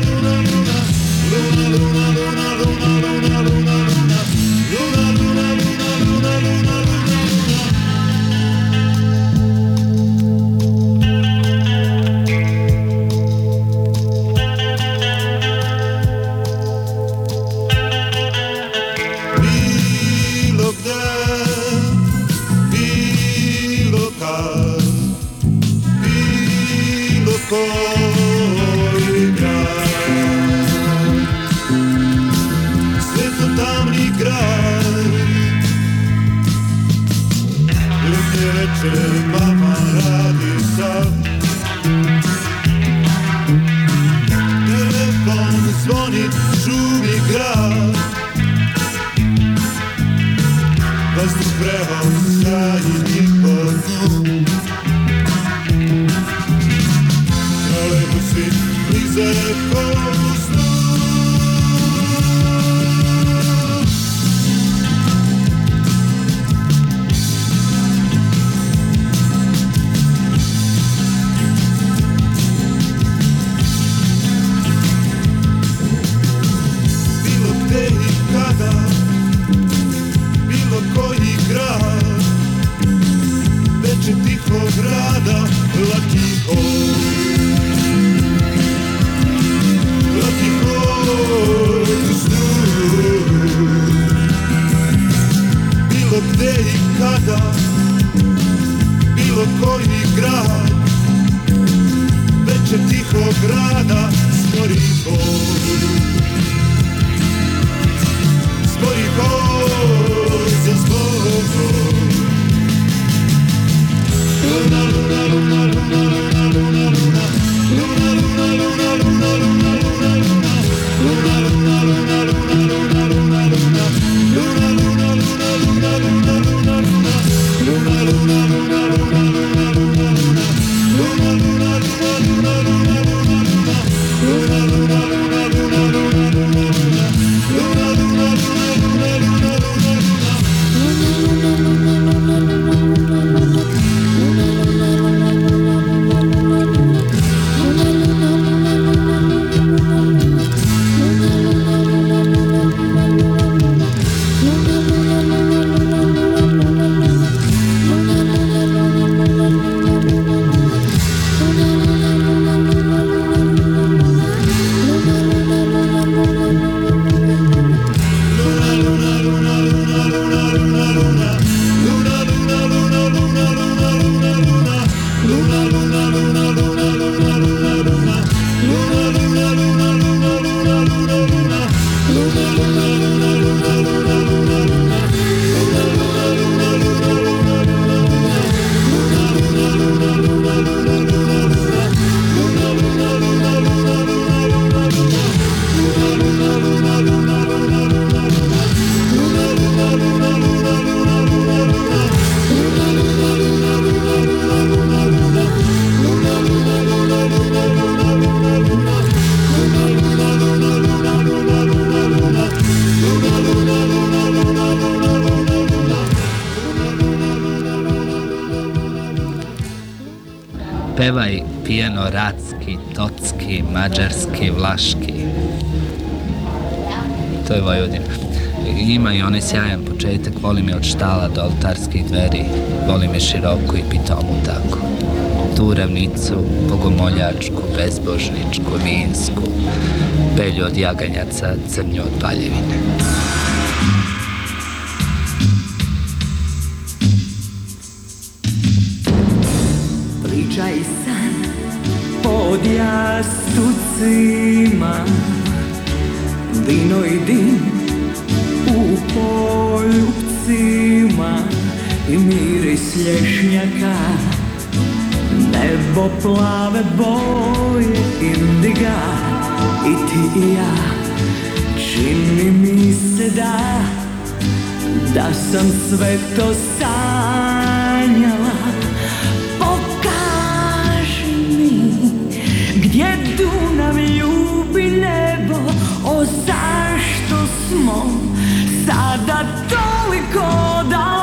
koji grad. Svetlo tamni grad, Ljudje reče mama radi sad. Telefon zvoni, šumi grad, Vazduh pevaj pijano ratski, tocki, mađarski, vlaški. To je Vojvodina. Ima i onaj sjajan početak, volim je od štala do oltarskih dveri, volim je široko i pitomu tako. Tu ravnicu, bogomoljačku, bezbožničku, minsku, pelju od jaganjaca, crnju od paljevine. Priča i san pod jastucima. Vino i dim u poljupcima I miris lješnjaka Nebo plave boje indiga I ti i ja. Čini mi se da Da sam sve to sanjala Dunav ljubi nebo O zašto smo Sada toliko daleko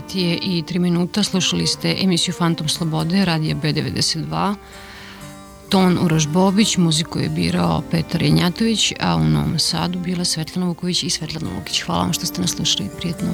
Sati je i 3 minuta. Slušali ste emisiju Fantom Slobode, radija B92. Ton Uroš Bobić, muziku je birao Petar Jenjatović, a u Novom Sadu bila Svetlana Vuković i Svetlana Lukić. Hvala vam što ste nas slušali. Prijetno.